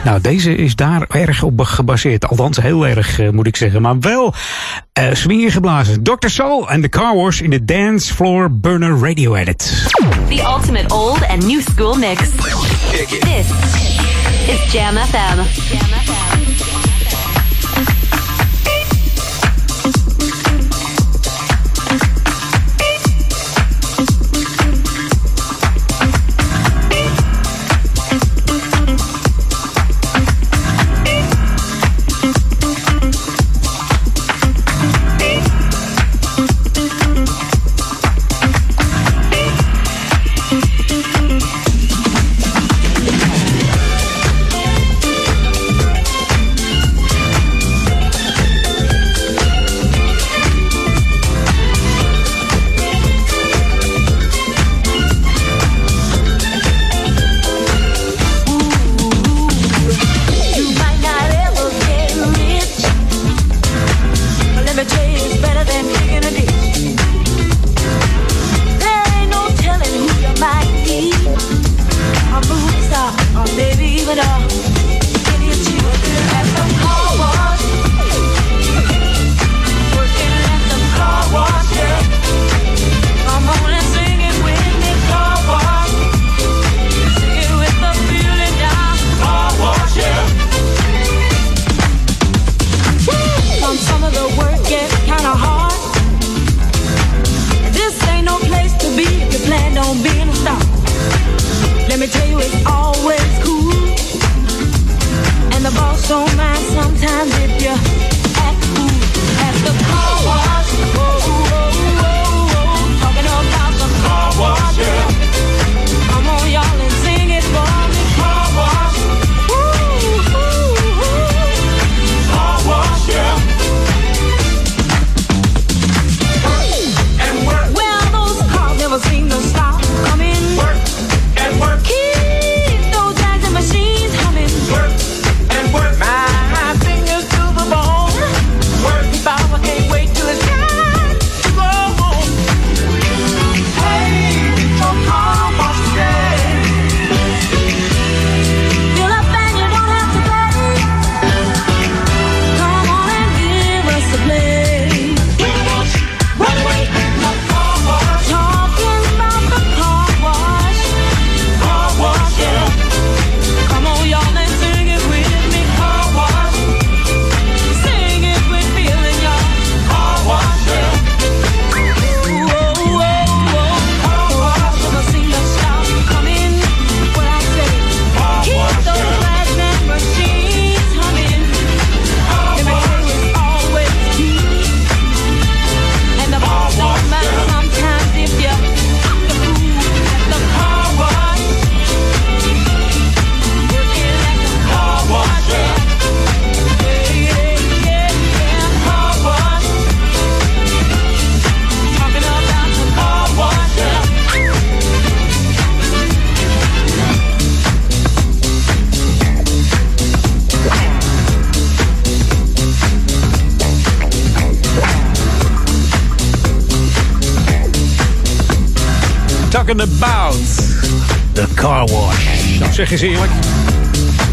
Nou, deze is daar erg op gebaseerd. Althans, heel erg moet ik zeggen. Maar wel uh, geblazen. Dr. Soul en The Car Wash in de Dance Floor Burner Radio Edit. The ultimate old and new school mix. This is Jam FM. Zeg eens eerlijk.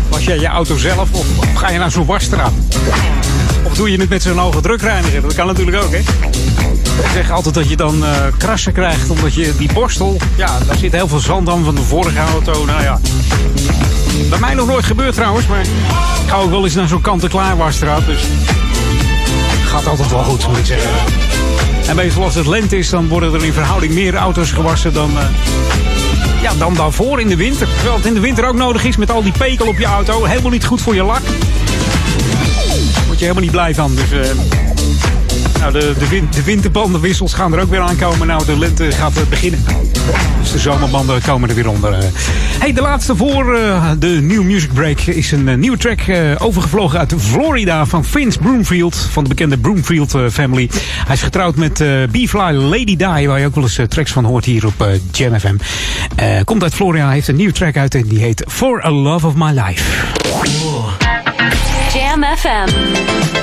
Was jij je auto zelf of, ga je naar zo'n wasstraat? Of doe je het met zo'n hoge drukreiniger? Dat kan natuurlijk ook, hè? Ik zeg altijd dat je dan eh, krassen krijgt, omdat je die borstel... Ja, daar zit heel veel zand aan van de vorige auto. Nou ja. Bij mij nog nooit gebeurd trouwens, maar ik ga ook wel eens naar zo'n kant-en-klaar wasstraat. Dus gaat altijd wel goed, moet ik zeggen. En meestal als het lente is, dan worden er in verhouding meer auto's gewassen dan, eh, ja, dan daarvoor in de winter. Terwijl het in de winter ook nodig is met al die pekel op je auto. Helemaal niet goed voor je lak. Word je helemaal niet blij van. Dus eh, nou, de, de, win- de winterbandenwissels gaan er ook weer aankomen. Nou, de lente gaat eh, beginnen. Dus de zomerbanden komen er weer onder. Hey, de laatste voor eh, de New Music Break is een eh, nieuwe track eh, overgevlogen uit Florida van Vince Broomfield. Van de bekende Broomfield family. Hij is getrouwd met B-Fly Lady Di, waar je ook wel eens tracks van hoort hier op Jam FM. Komt uit Florida, heeft een nieuwe track uit en die heet For a Love of My Life. Jam FM.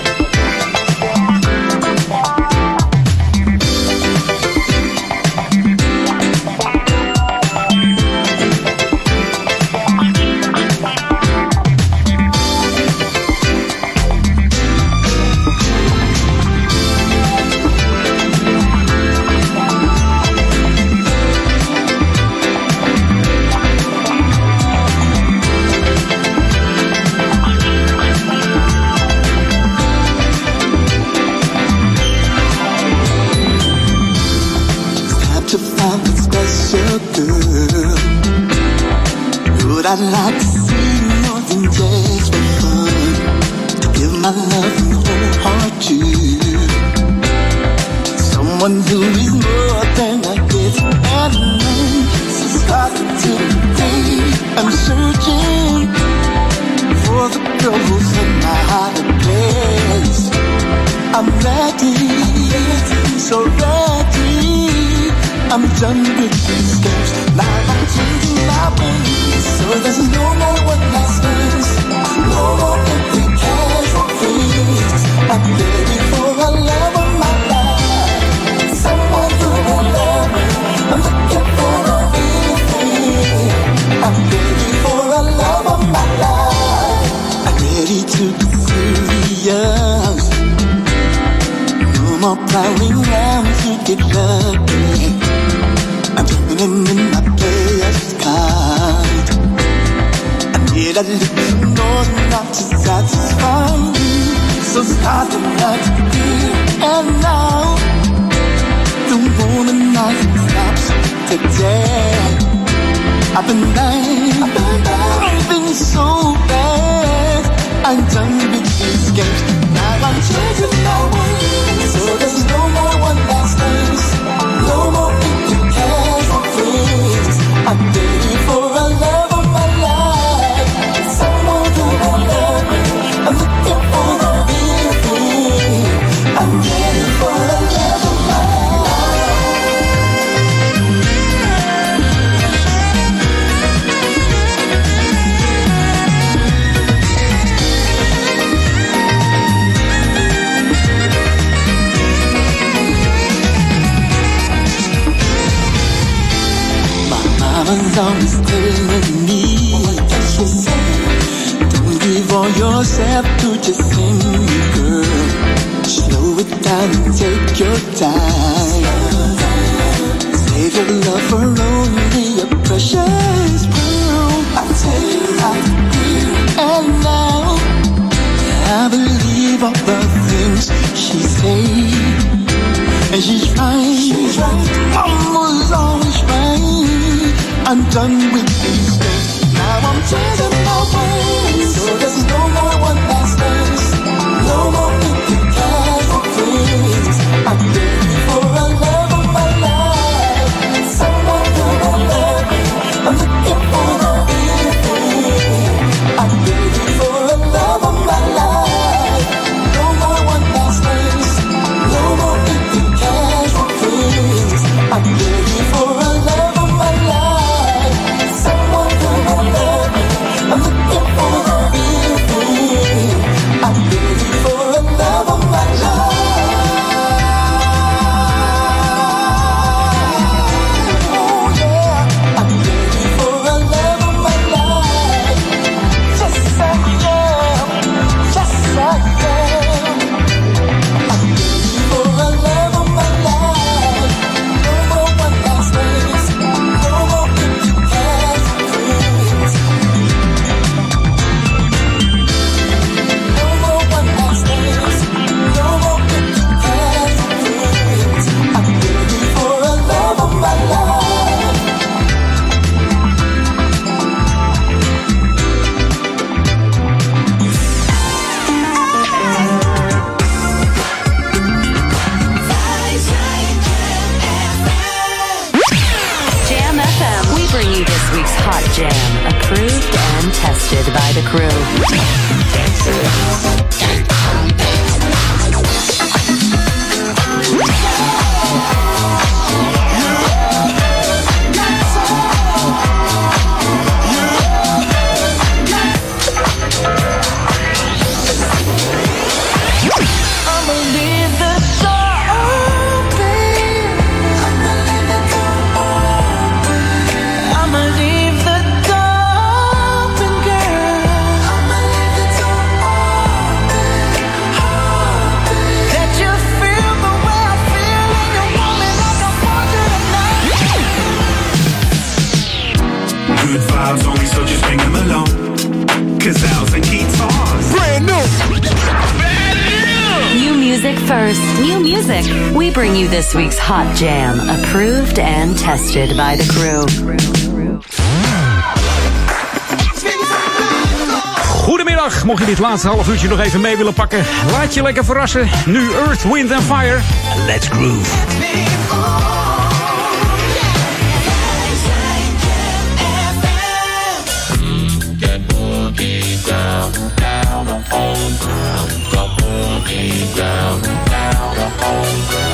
Would like to see more than just for fun? To give my love and whole heart to someone who is more than I get and know. So starting today, I'm searching for the girl who's in my heart and place. I'm ready, so ready. I'm done with these games. So there's no more last dance. No more empty casualties. I'm ready for a love of my life. Someone who will love me. I'm for a love of my life. I'm ready to serious. No more to get lucky. I'm turning in my that look knows not to satisfy me. So start the night here and now. The woman night stops today. I've been lying, I've been, lying. I've so bad. I'm done with these games. Now I'm changing my ways, so there's no more one last things. No more. alone playing with me. what you said. Don't give all yourself to just single girl. Slow it down and take your time. Save your love for only a precious pearl. I take you right here and now. I believe all the things she say. And she's right. She's right. Mama's always right. I'm done with these days. Now I'm changing my ways. So there's no more one last dance. No more tested by the crew. This week's Hot Jam, approved and tested by the crew. Goedemiddag, mocht je dit laatste half uurtje nog even mee willen pakken. Laat je lekker verrassen. Nu Earth, Wind and Fire. Let's groove. Down, down on ground. The boogie down, down on ground.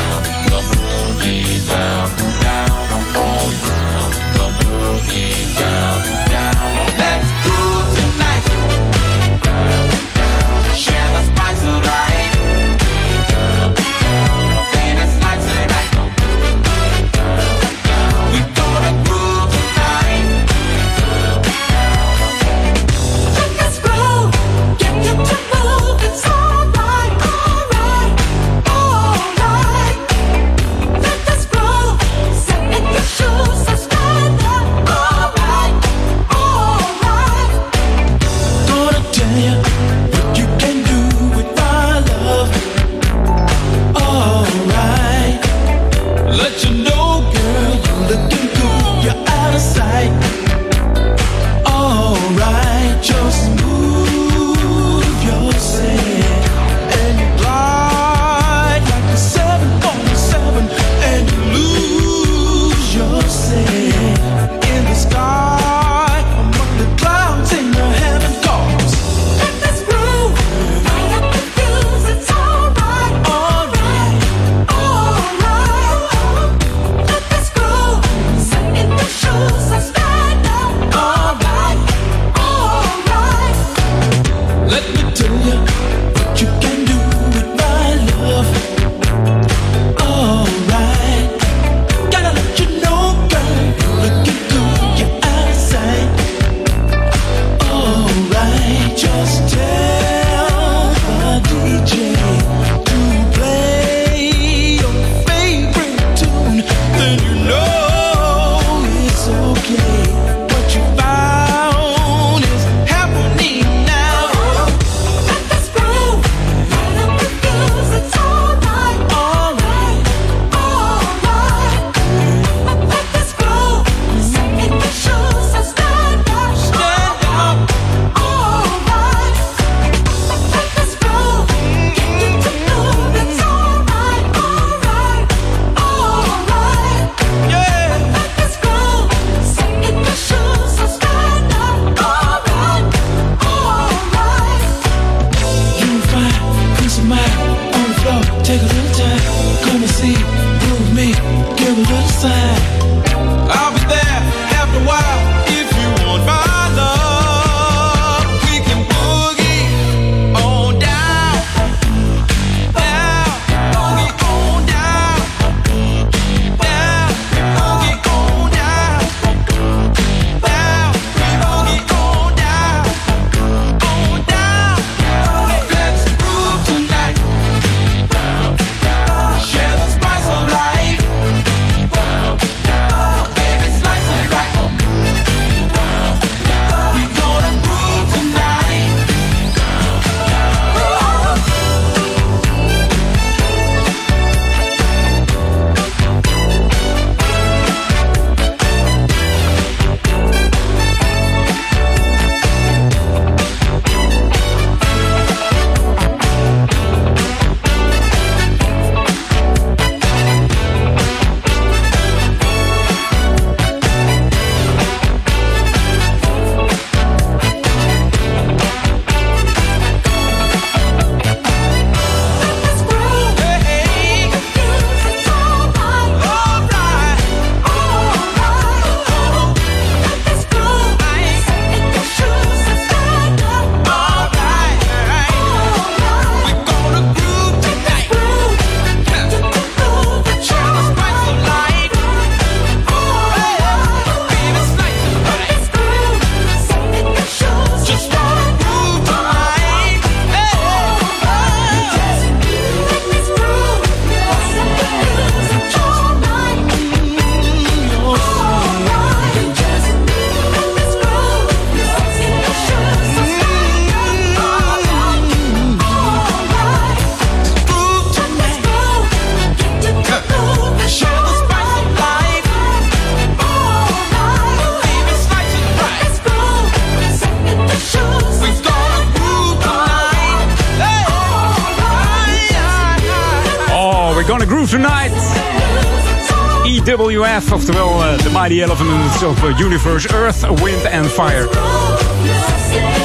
Mighty Elephants of uh, Universe, Earth, Wind and Fire.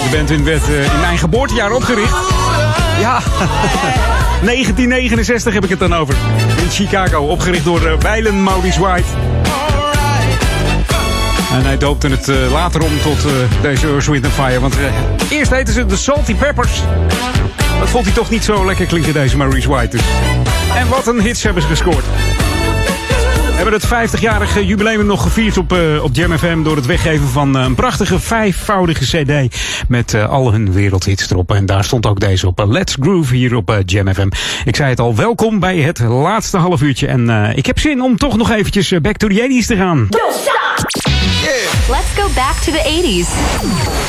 De band in werd uh, in mijn geboortejaar opgericht. Ja, <laughs> 1969 heb ik het dan over. In Chicago, opgericht door uh, Maurice White. En hij doopte het later om tot deze Earth, Wind and Fire. Want eerst heten ze de Salty Peppers. Dat vond hij toch niet zo lekker klinken, deze Maurice White. Dus. En wat een hits hebben ze gescoord. We hebben het 50-jarige jubileum nog gevierd op, uh, op Jam FM door het weggeven van uh, een prachtige vijfvoudige CD met uh, al hun wereldhits erop. En daar stond ook deze op. Let's Groove hier op Jam FM. Ik zei het al, welkom bij het laatste half uurtje. En ik heb zin om toch nog eventjes back to the 80s te gaan. Yeah. Let's go back to the 80s.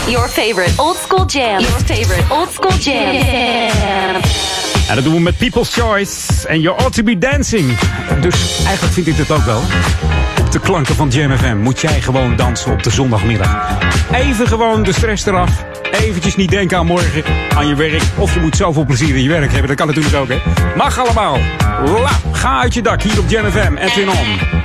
Your favorite old school jam. Your favorite old school jam. Yeah. En dat doen we met People's Choice en You Ought To Be Dancing. Dus eigenlijk vind ik het ook wel. Op de klanken van Jam FM moet jij gewoon dansen op de zondagmiddag. Even gewoon de stress eraf. Eventjes niet denken aan morgen, aan je werk. Of je moet zoveel plezier in je werk hebben. Dat kan natuurlijk ook, hè. Mag allemaal. La, ga uit je dak hier op Jam FM. Edwin On.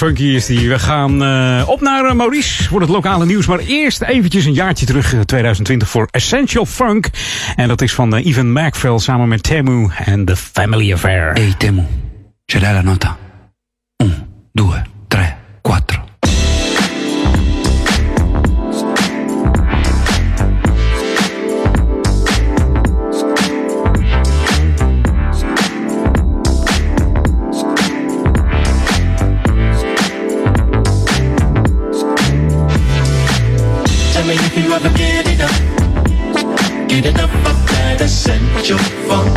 Funky is die. We gaan eh, op naar eh, Maurice voor het lokale nieuws. Maar eerst eventjes een jaartje terug, eh, 2020, voor Essential Funk. En dat is van eh, Ivan Macfell samen met Temu en The Family Affair. Ehi Temu, l'hai la nota? You ever get enough. Get enough of that essential funk.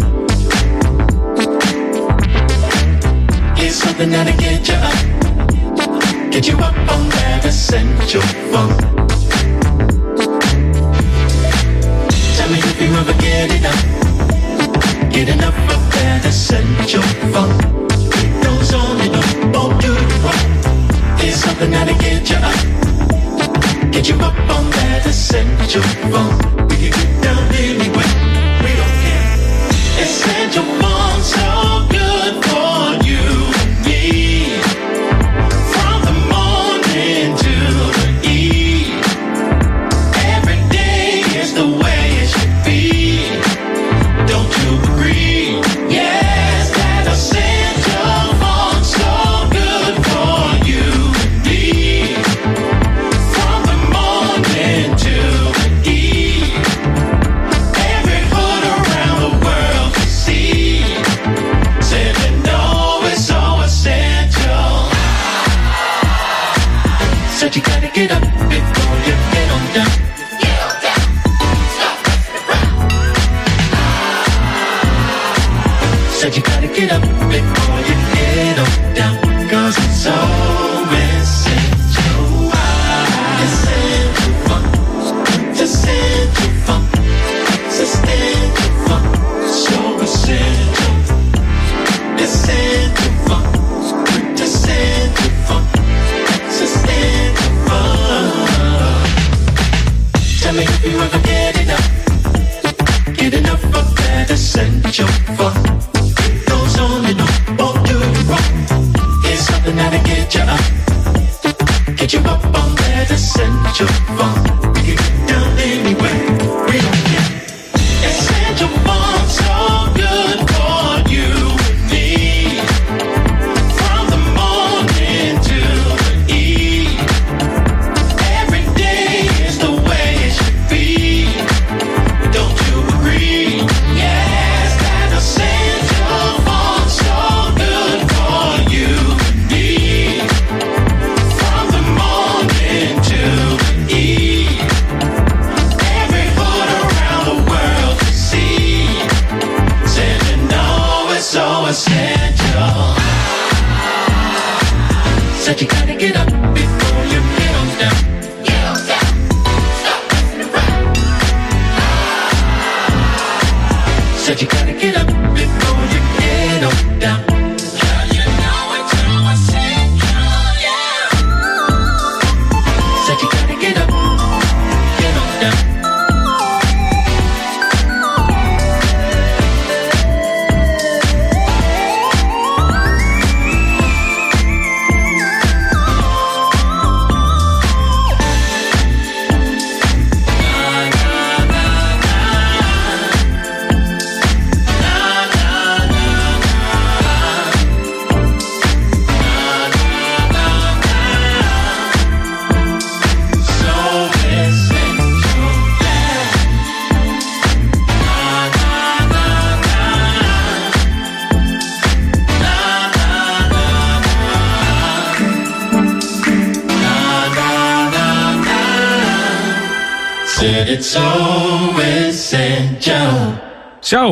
Here's something that'll get you up. Get you up on that essential funk. Tell me if you ever get enough. Get enough of that essential funk. It goes on and on, on you wrong. Here's something that'll get you up. Get you up on that essential funk. We can get down anyway.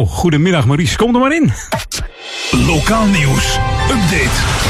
Goedemiddag Maurice, kom er maar in. Lokaal nieuws. Update.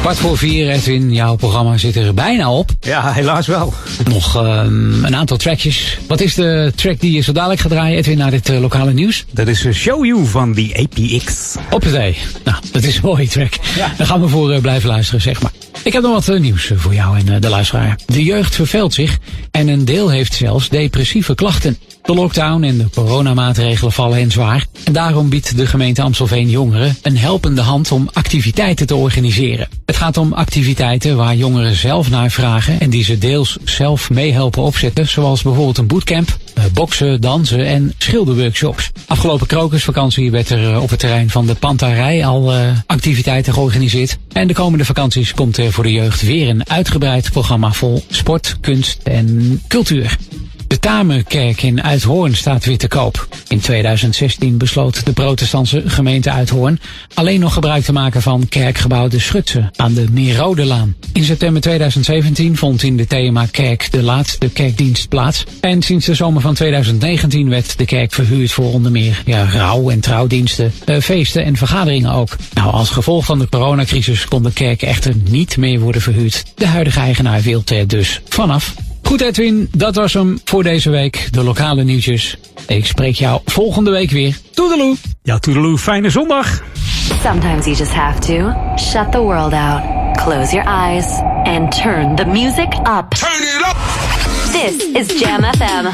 Kwart voor vier, Edwin, jouw programma zit er bijna op. Ja, helaas wel. Nog ehm, een aantal trackjes. Wat is de track die je zo dadelijk gaat draaien, Edwin, naar dit eh, lokale nieuws? Dat is eh, Show You van die APX. Op de. Nou, dat is een mooie track. Daar gaan we voor eh, blijven luisteren, zeg maar. Ik heb nog wat nieuws voor jou en de luisteraar. De jeugd verveelt zich en een deel heeft zelfs depressieve klachten. De lockdown en de coronamaatregelen vallen hen zwaar. En daarom biedt de gemeente Amstelveen jongeren een helpende hand om activiteiten te organiseren. Het gaat om activiteiten waar jongeren zelf naar vragen en die ze deels zelf meehelpen opzetten. Zoals bijvoorbeeld een bootcamp, eh, boksen, dansen en schilderworkshops. Afgelopen krokusvakantie werd er eh, op het terrein van de Pantarij al uh, activiteiten georganiseerd. En de komende vakanties komt er voor de jeugd weer een uitgebreid programma vol sport, kunst en cultuur. De Tamerkerk in Uithoorn staat weer te koop. In 2016 besloot de protestantse gemeente Uithoorn alleen nog gebruik te maken van kerkgebouw De Schutse aan de Meerrodelaan. In september 2017 vond in de Themakerk de laatste kerkdienst plaats. En sinds de zomer van 2019 werd de kerk verhuurd voor onder meer ja, rouw- en trouwdiensten, eh, feesten en vergaderingen ook. Nou, als gevolg van de coronacrisis kon de kerk echter niet meer worden verhuurd. De huidige eigenaar wil er dus vanaf. Goed Edwin, dat was hem voor deze week. De lokale nieuwtjes. Ik spreek jou volgende week weer. Toedeloe. Ja, toedeloe. Fijne zondag. Sometimes you just have to shut the world out, close your eyes, and turn the music up. Turn it up! This is Jam FM.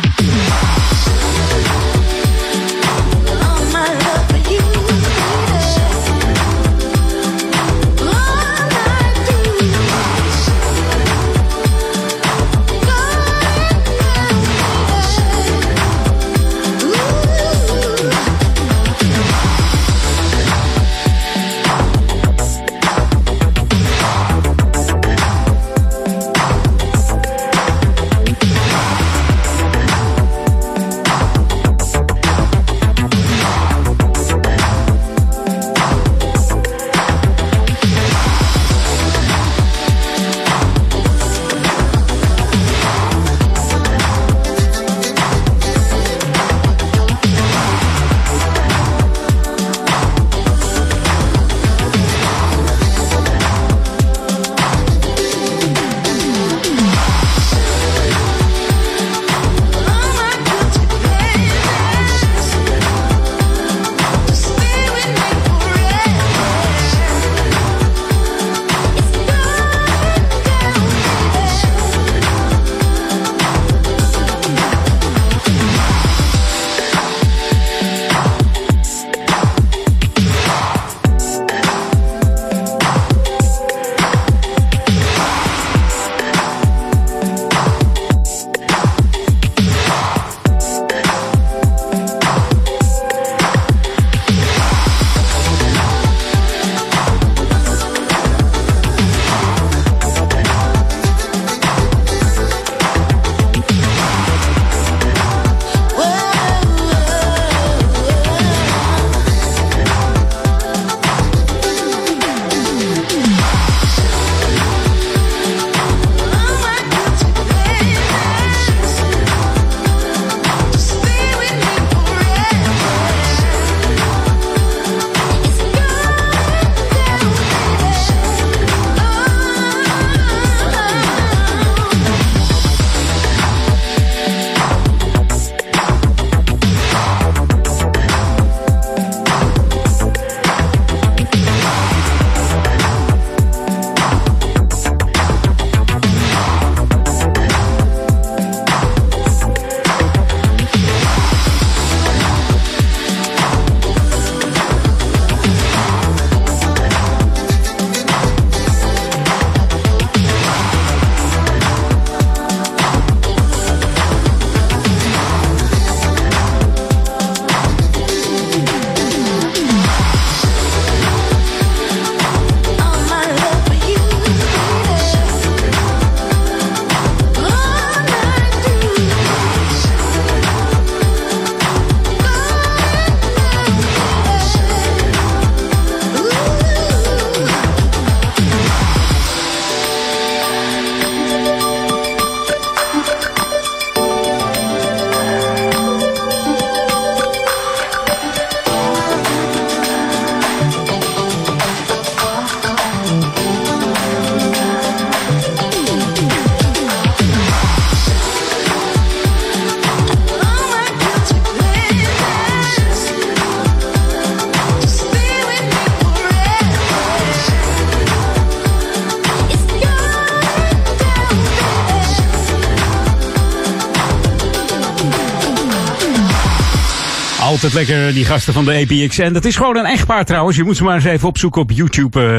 Lekker, die gasten van de APX. En dat is gewoon een echtpaar trouwens. Je moet ze maar eens even opzoeken op YouTube. Uh,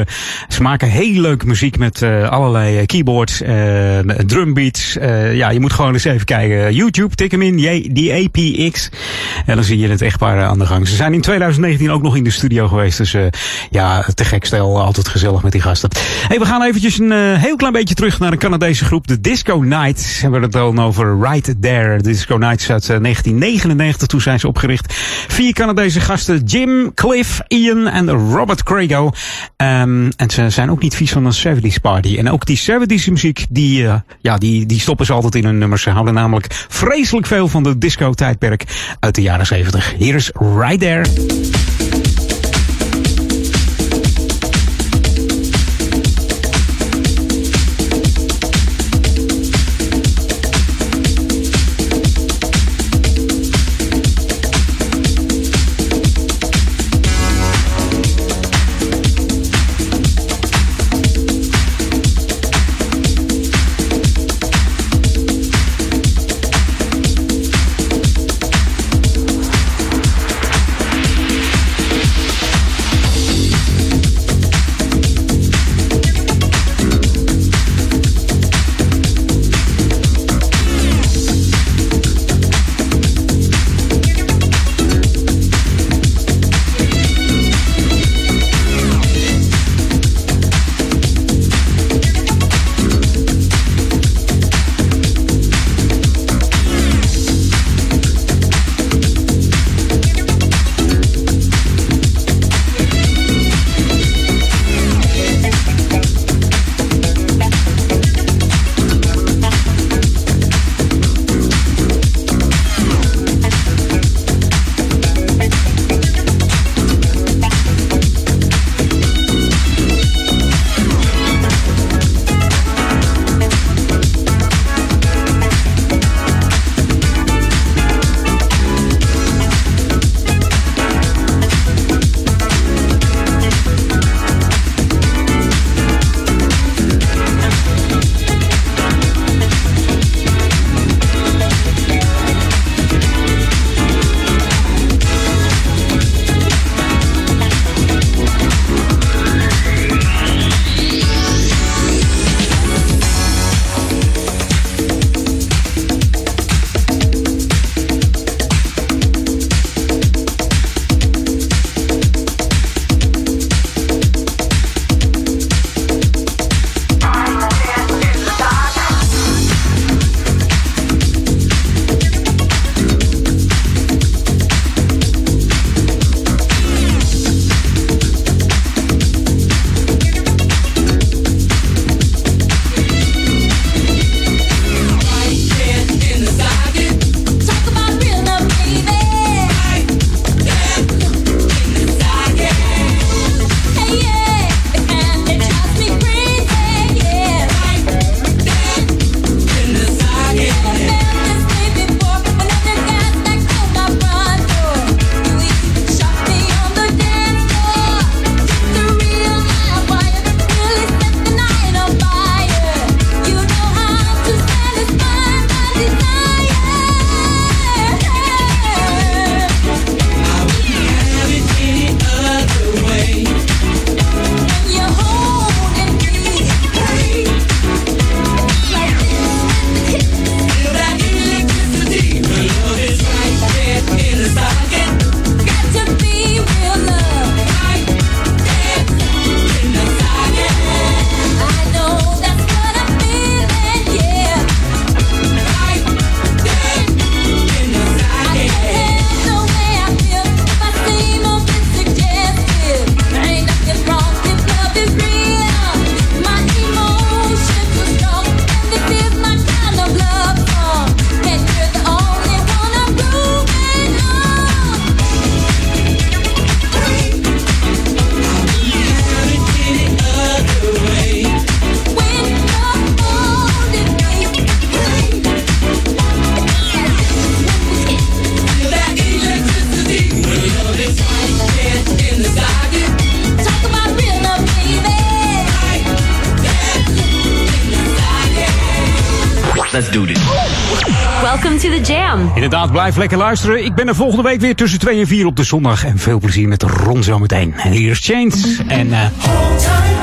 ze maken heel leuk muziek met uh, allerlei keyboards, uh, drumbeats. ja, je moet gewoon eens even kijken. YouTube, tik hem in, die APX. En dan zie je het echtpaar aan de gang. Ze zijn in 2019 ook nog in de studio geweest. Dus ja, te gek stel, altijd gezellig met die gasten. Hey, we gaan eventjes een heel klein beetje terug naar een Canadese groep. De Disco Nights. We hebben het dan over Right There. De Disco Nights uit 1999. Toen zijn ze opgericht. Vier Canadese gasten. Jim, Cliff, Ian en Robert Crago. Um, en ze zijn ook niet vies van een 70s party. En ook die 70s muziek, die, uh, ja, die, die stoppen ze altijd in hun nummers. Ze houden namelijk vreselijk veel van de disco tijdperk uit de jaren 70. Hier is Right There. Blijf lekker luisteren. Ik ben er volgende week weer tussen 2 en 4 op de zondag. En veel plezier met Ron zometeen. En hier is Chains. En... Eh,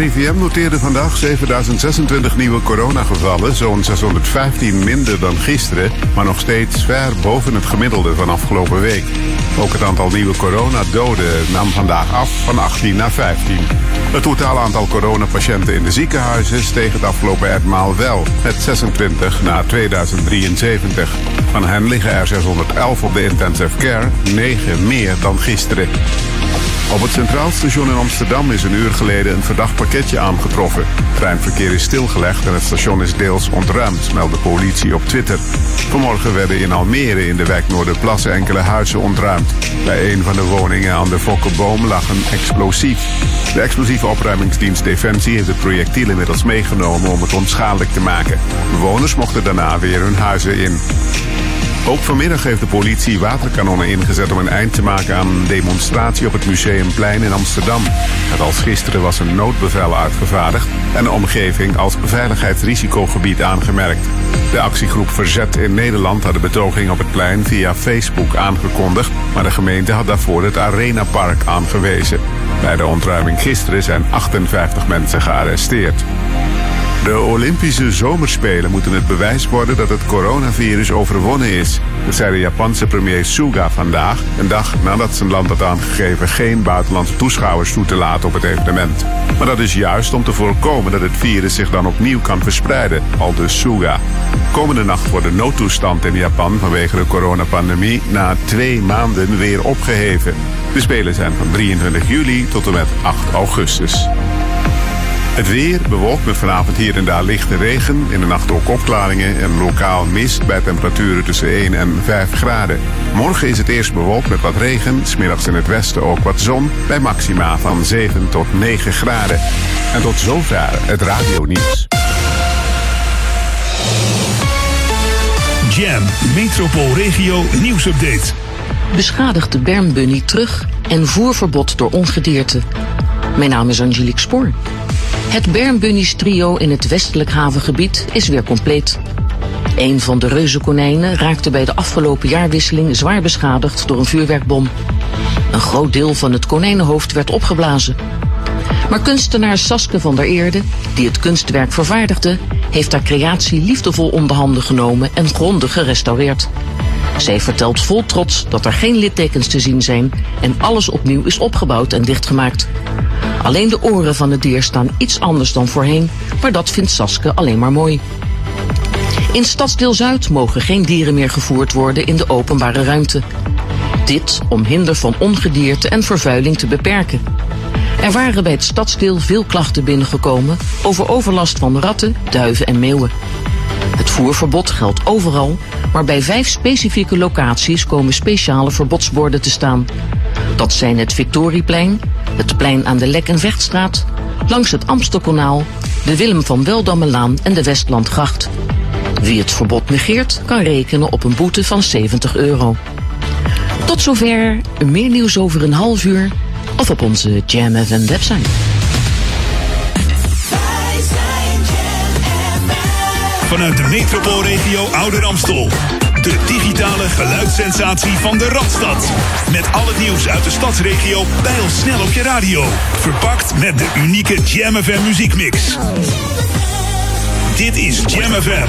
RIVM noteerde vandaag 7026 nieuwe coronagevallen, zo'n 615 minder dan gisteren, maar nog steeds ver boven het gemiddelde van afgelopen week. Ook het aantal nieuwe coronadoden nam vandaag af van 18 naar 15. Het totaal aantal coronapatiënten in de ziekenhuizen steeg het afgelopen etmaal wel, met 26 naar 2073. Van hen liggen er 611 op de intensive care, 9 meer dan gisteren. Op het Centraal Station in Amsterdam is een uur geleden een verdacht pakketje aangetroffen. Treinverkeer is stilgelegd en het station is deels ontruimd, meldt de politie op Twitter. Vanmorgen werden in Almere in de wijk Noorderplassen enkele huizen ontruimd. Bij een van de woningen aan de Fokkenboom lag een explosief. De explosieve opruimingsdienst Defensie heeft het projectiel inmiddels meegenomen om het onschadelijk te maken. Bewoners mochten daarna weer hun huizen in. Ook vanmiddag heeft de politie waterkanonnen ingezet om een eind te maken aan een demonstratie op het Museumplein in Amsterdam. Net als gisteren was een noodbevel uitgevaardigd en de omgeving als veiligheidsrisicogebied aangemerkt. De actiegroep Verzet in Nederland had de betoging op het plein via Facebook aangekondigd, maar de gemeente had daarvoor het Arenapark aangewezen. Bij de ontruiming gisteren zijn 58 mensen gearresteerd. De Olympische Zomerspelen moeten het bewijs worden dat het coronavirus overwonnen is. Dat zei de Japanse premier Suga vandaag, een dag nadat zijn land had aangegeven geen buitenlandse toeschouwers toe te laten op het evenement. Maar dat is juist om te voorkomen dat het virus zich dan opnieuw kan verspreiden, al dus Suga. Komende nacht wordt de noodtoestand in Japan vanwege de coronapandemie na twee maanden weer opgeheven. De Spelen zijn van 23 juli tot en met 8 augustus. Het weer bewolkt met vanavond hier en daar lichte regen. In de nacht ook opklaringen en lokaal mist bij temperaturen tussen 1 en 5 graden. Morgen is het eerst bewolkt met wat regen. Smiddags in het westen ook wat zon. Bij maxima van 7 tot 9 graden. En tot zover het radionieuws. Jam, Metropoolregio nieuwsupdate. Beschadigde bermbunny terug en voerverbod door ongedierte. Mijn naam is Angelique Spoor. Het Bermbunnies trio in het westelijk havengebied is weer compleet. Een van de reuzenkonijnen raakte bij de afgelopen jaarwisseling zwaar beschadigd door een vuurwerkbom. Een groot deel van het konijnenhoofd werd opgeblazen. Maar kunstenaar Saske van der Eerde, die het kunstwerk vervaardigde, heeft haar creatie liefdevol onder handen genomen en grondig gerestaureerd. Zij vertelt vol trots dat er geen littekens te zien zijn en alles opnieuw is opgebouwd en dichtgemaakt. Alleen de oren van het dier staan iets anders dan voorheen, maar dat vindt Saske alleen maar mooi. In Stadsdeel Zuid mogen geen dieren meer gevoerd worden in de openbare ruimte. Dit om hinder van ongedierte en vervuiling te beperken. Er waren bij het stadsdeel veel klachten binnengekomen over overlast van ratten, duiven en meeuwen. Het voerverbod geldt overal, maar bij vijf specifieke locaties komen speciale verbodsborden te staan. Dat zijn het Victorieplein, het plein aan de Lek- en Vechtstraat, langs het Amstelkanaal, de Willem van Weldammelaan en de Westlandgracht. Wie het verbod negeert, kan rekenen op een boete van 70 euro. Tot zover, meer nieuws over een half uur of op onze Jam FM website. Vanuit de metropoolregio Ouder Amstel. De digitale geluidssensatie van de Radstad. Met al het nieuws uit de stadsregio snel op je radio. Verpakt met de unieke Jam FM muziekmix. Dit is Jam FM.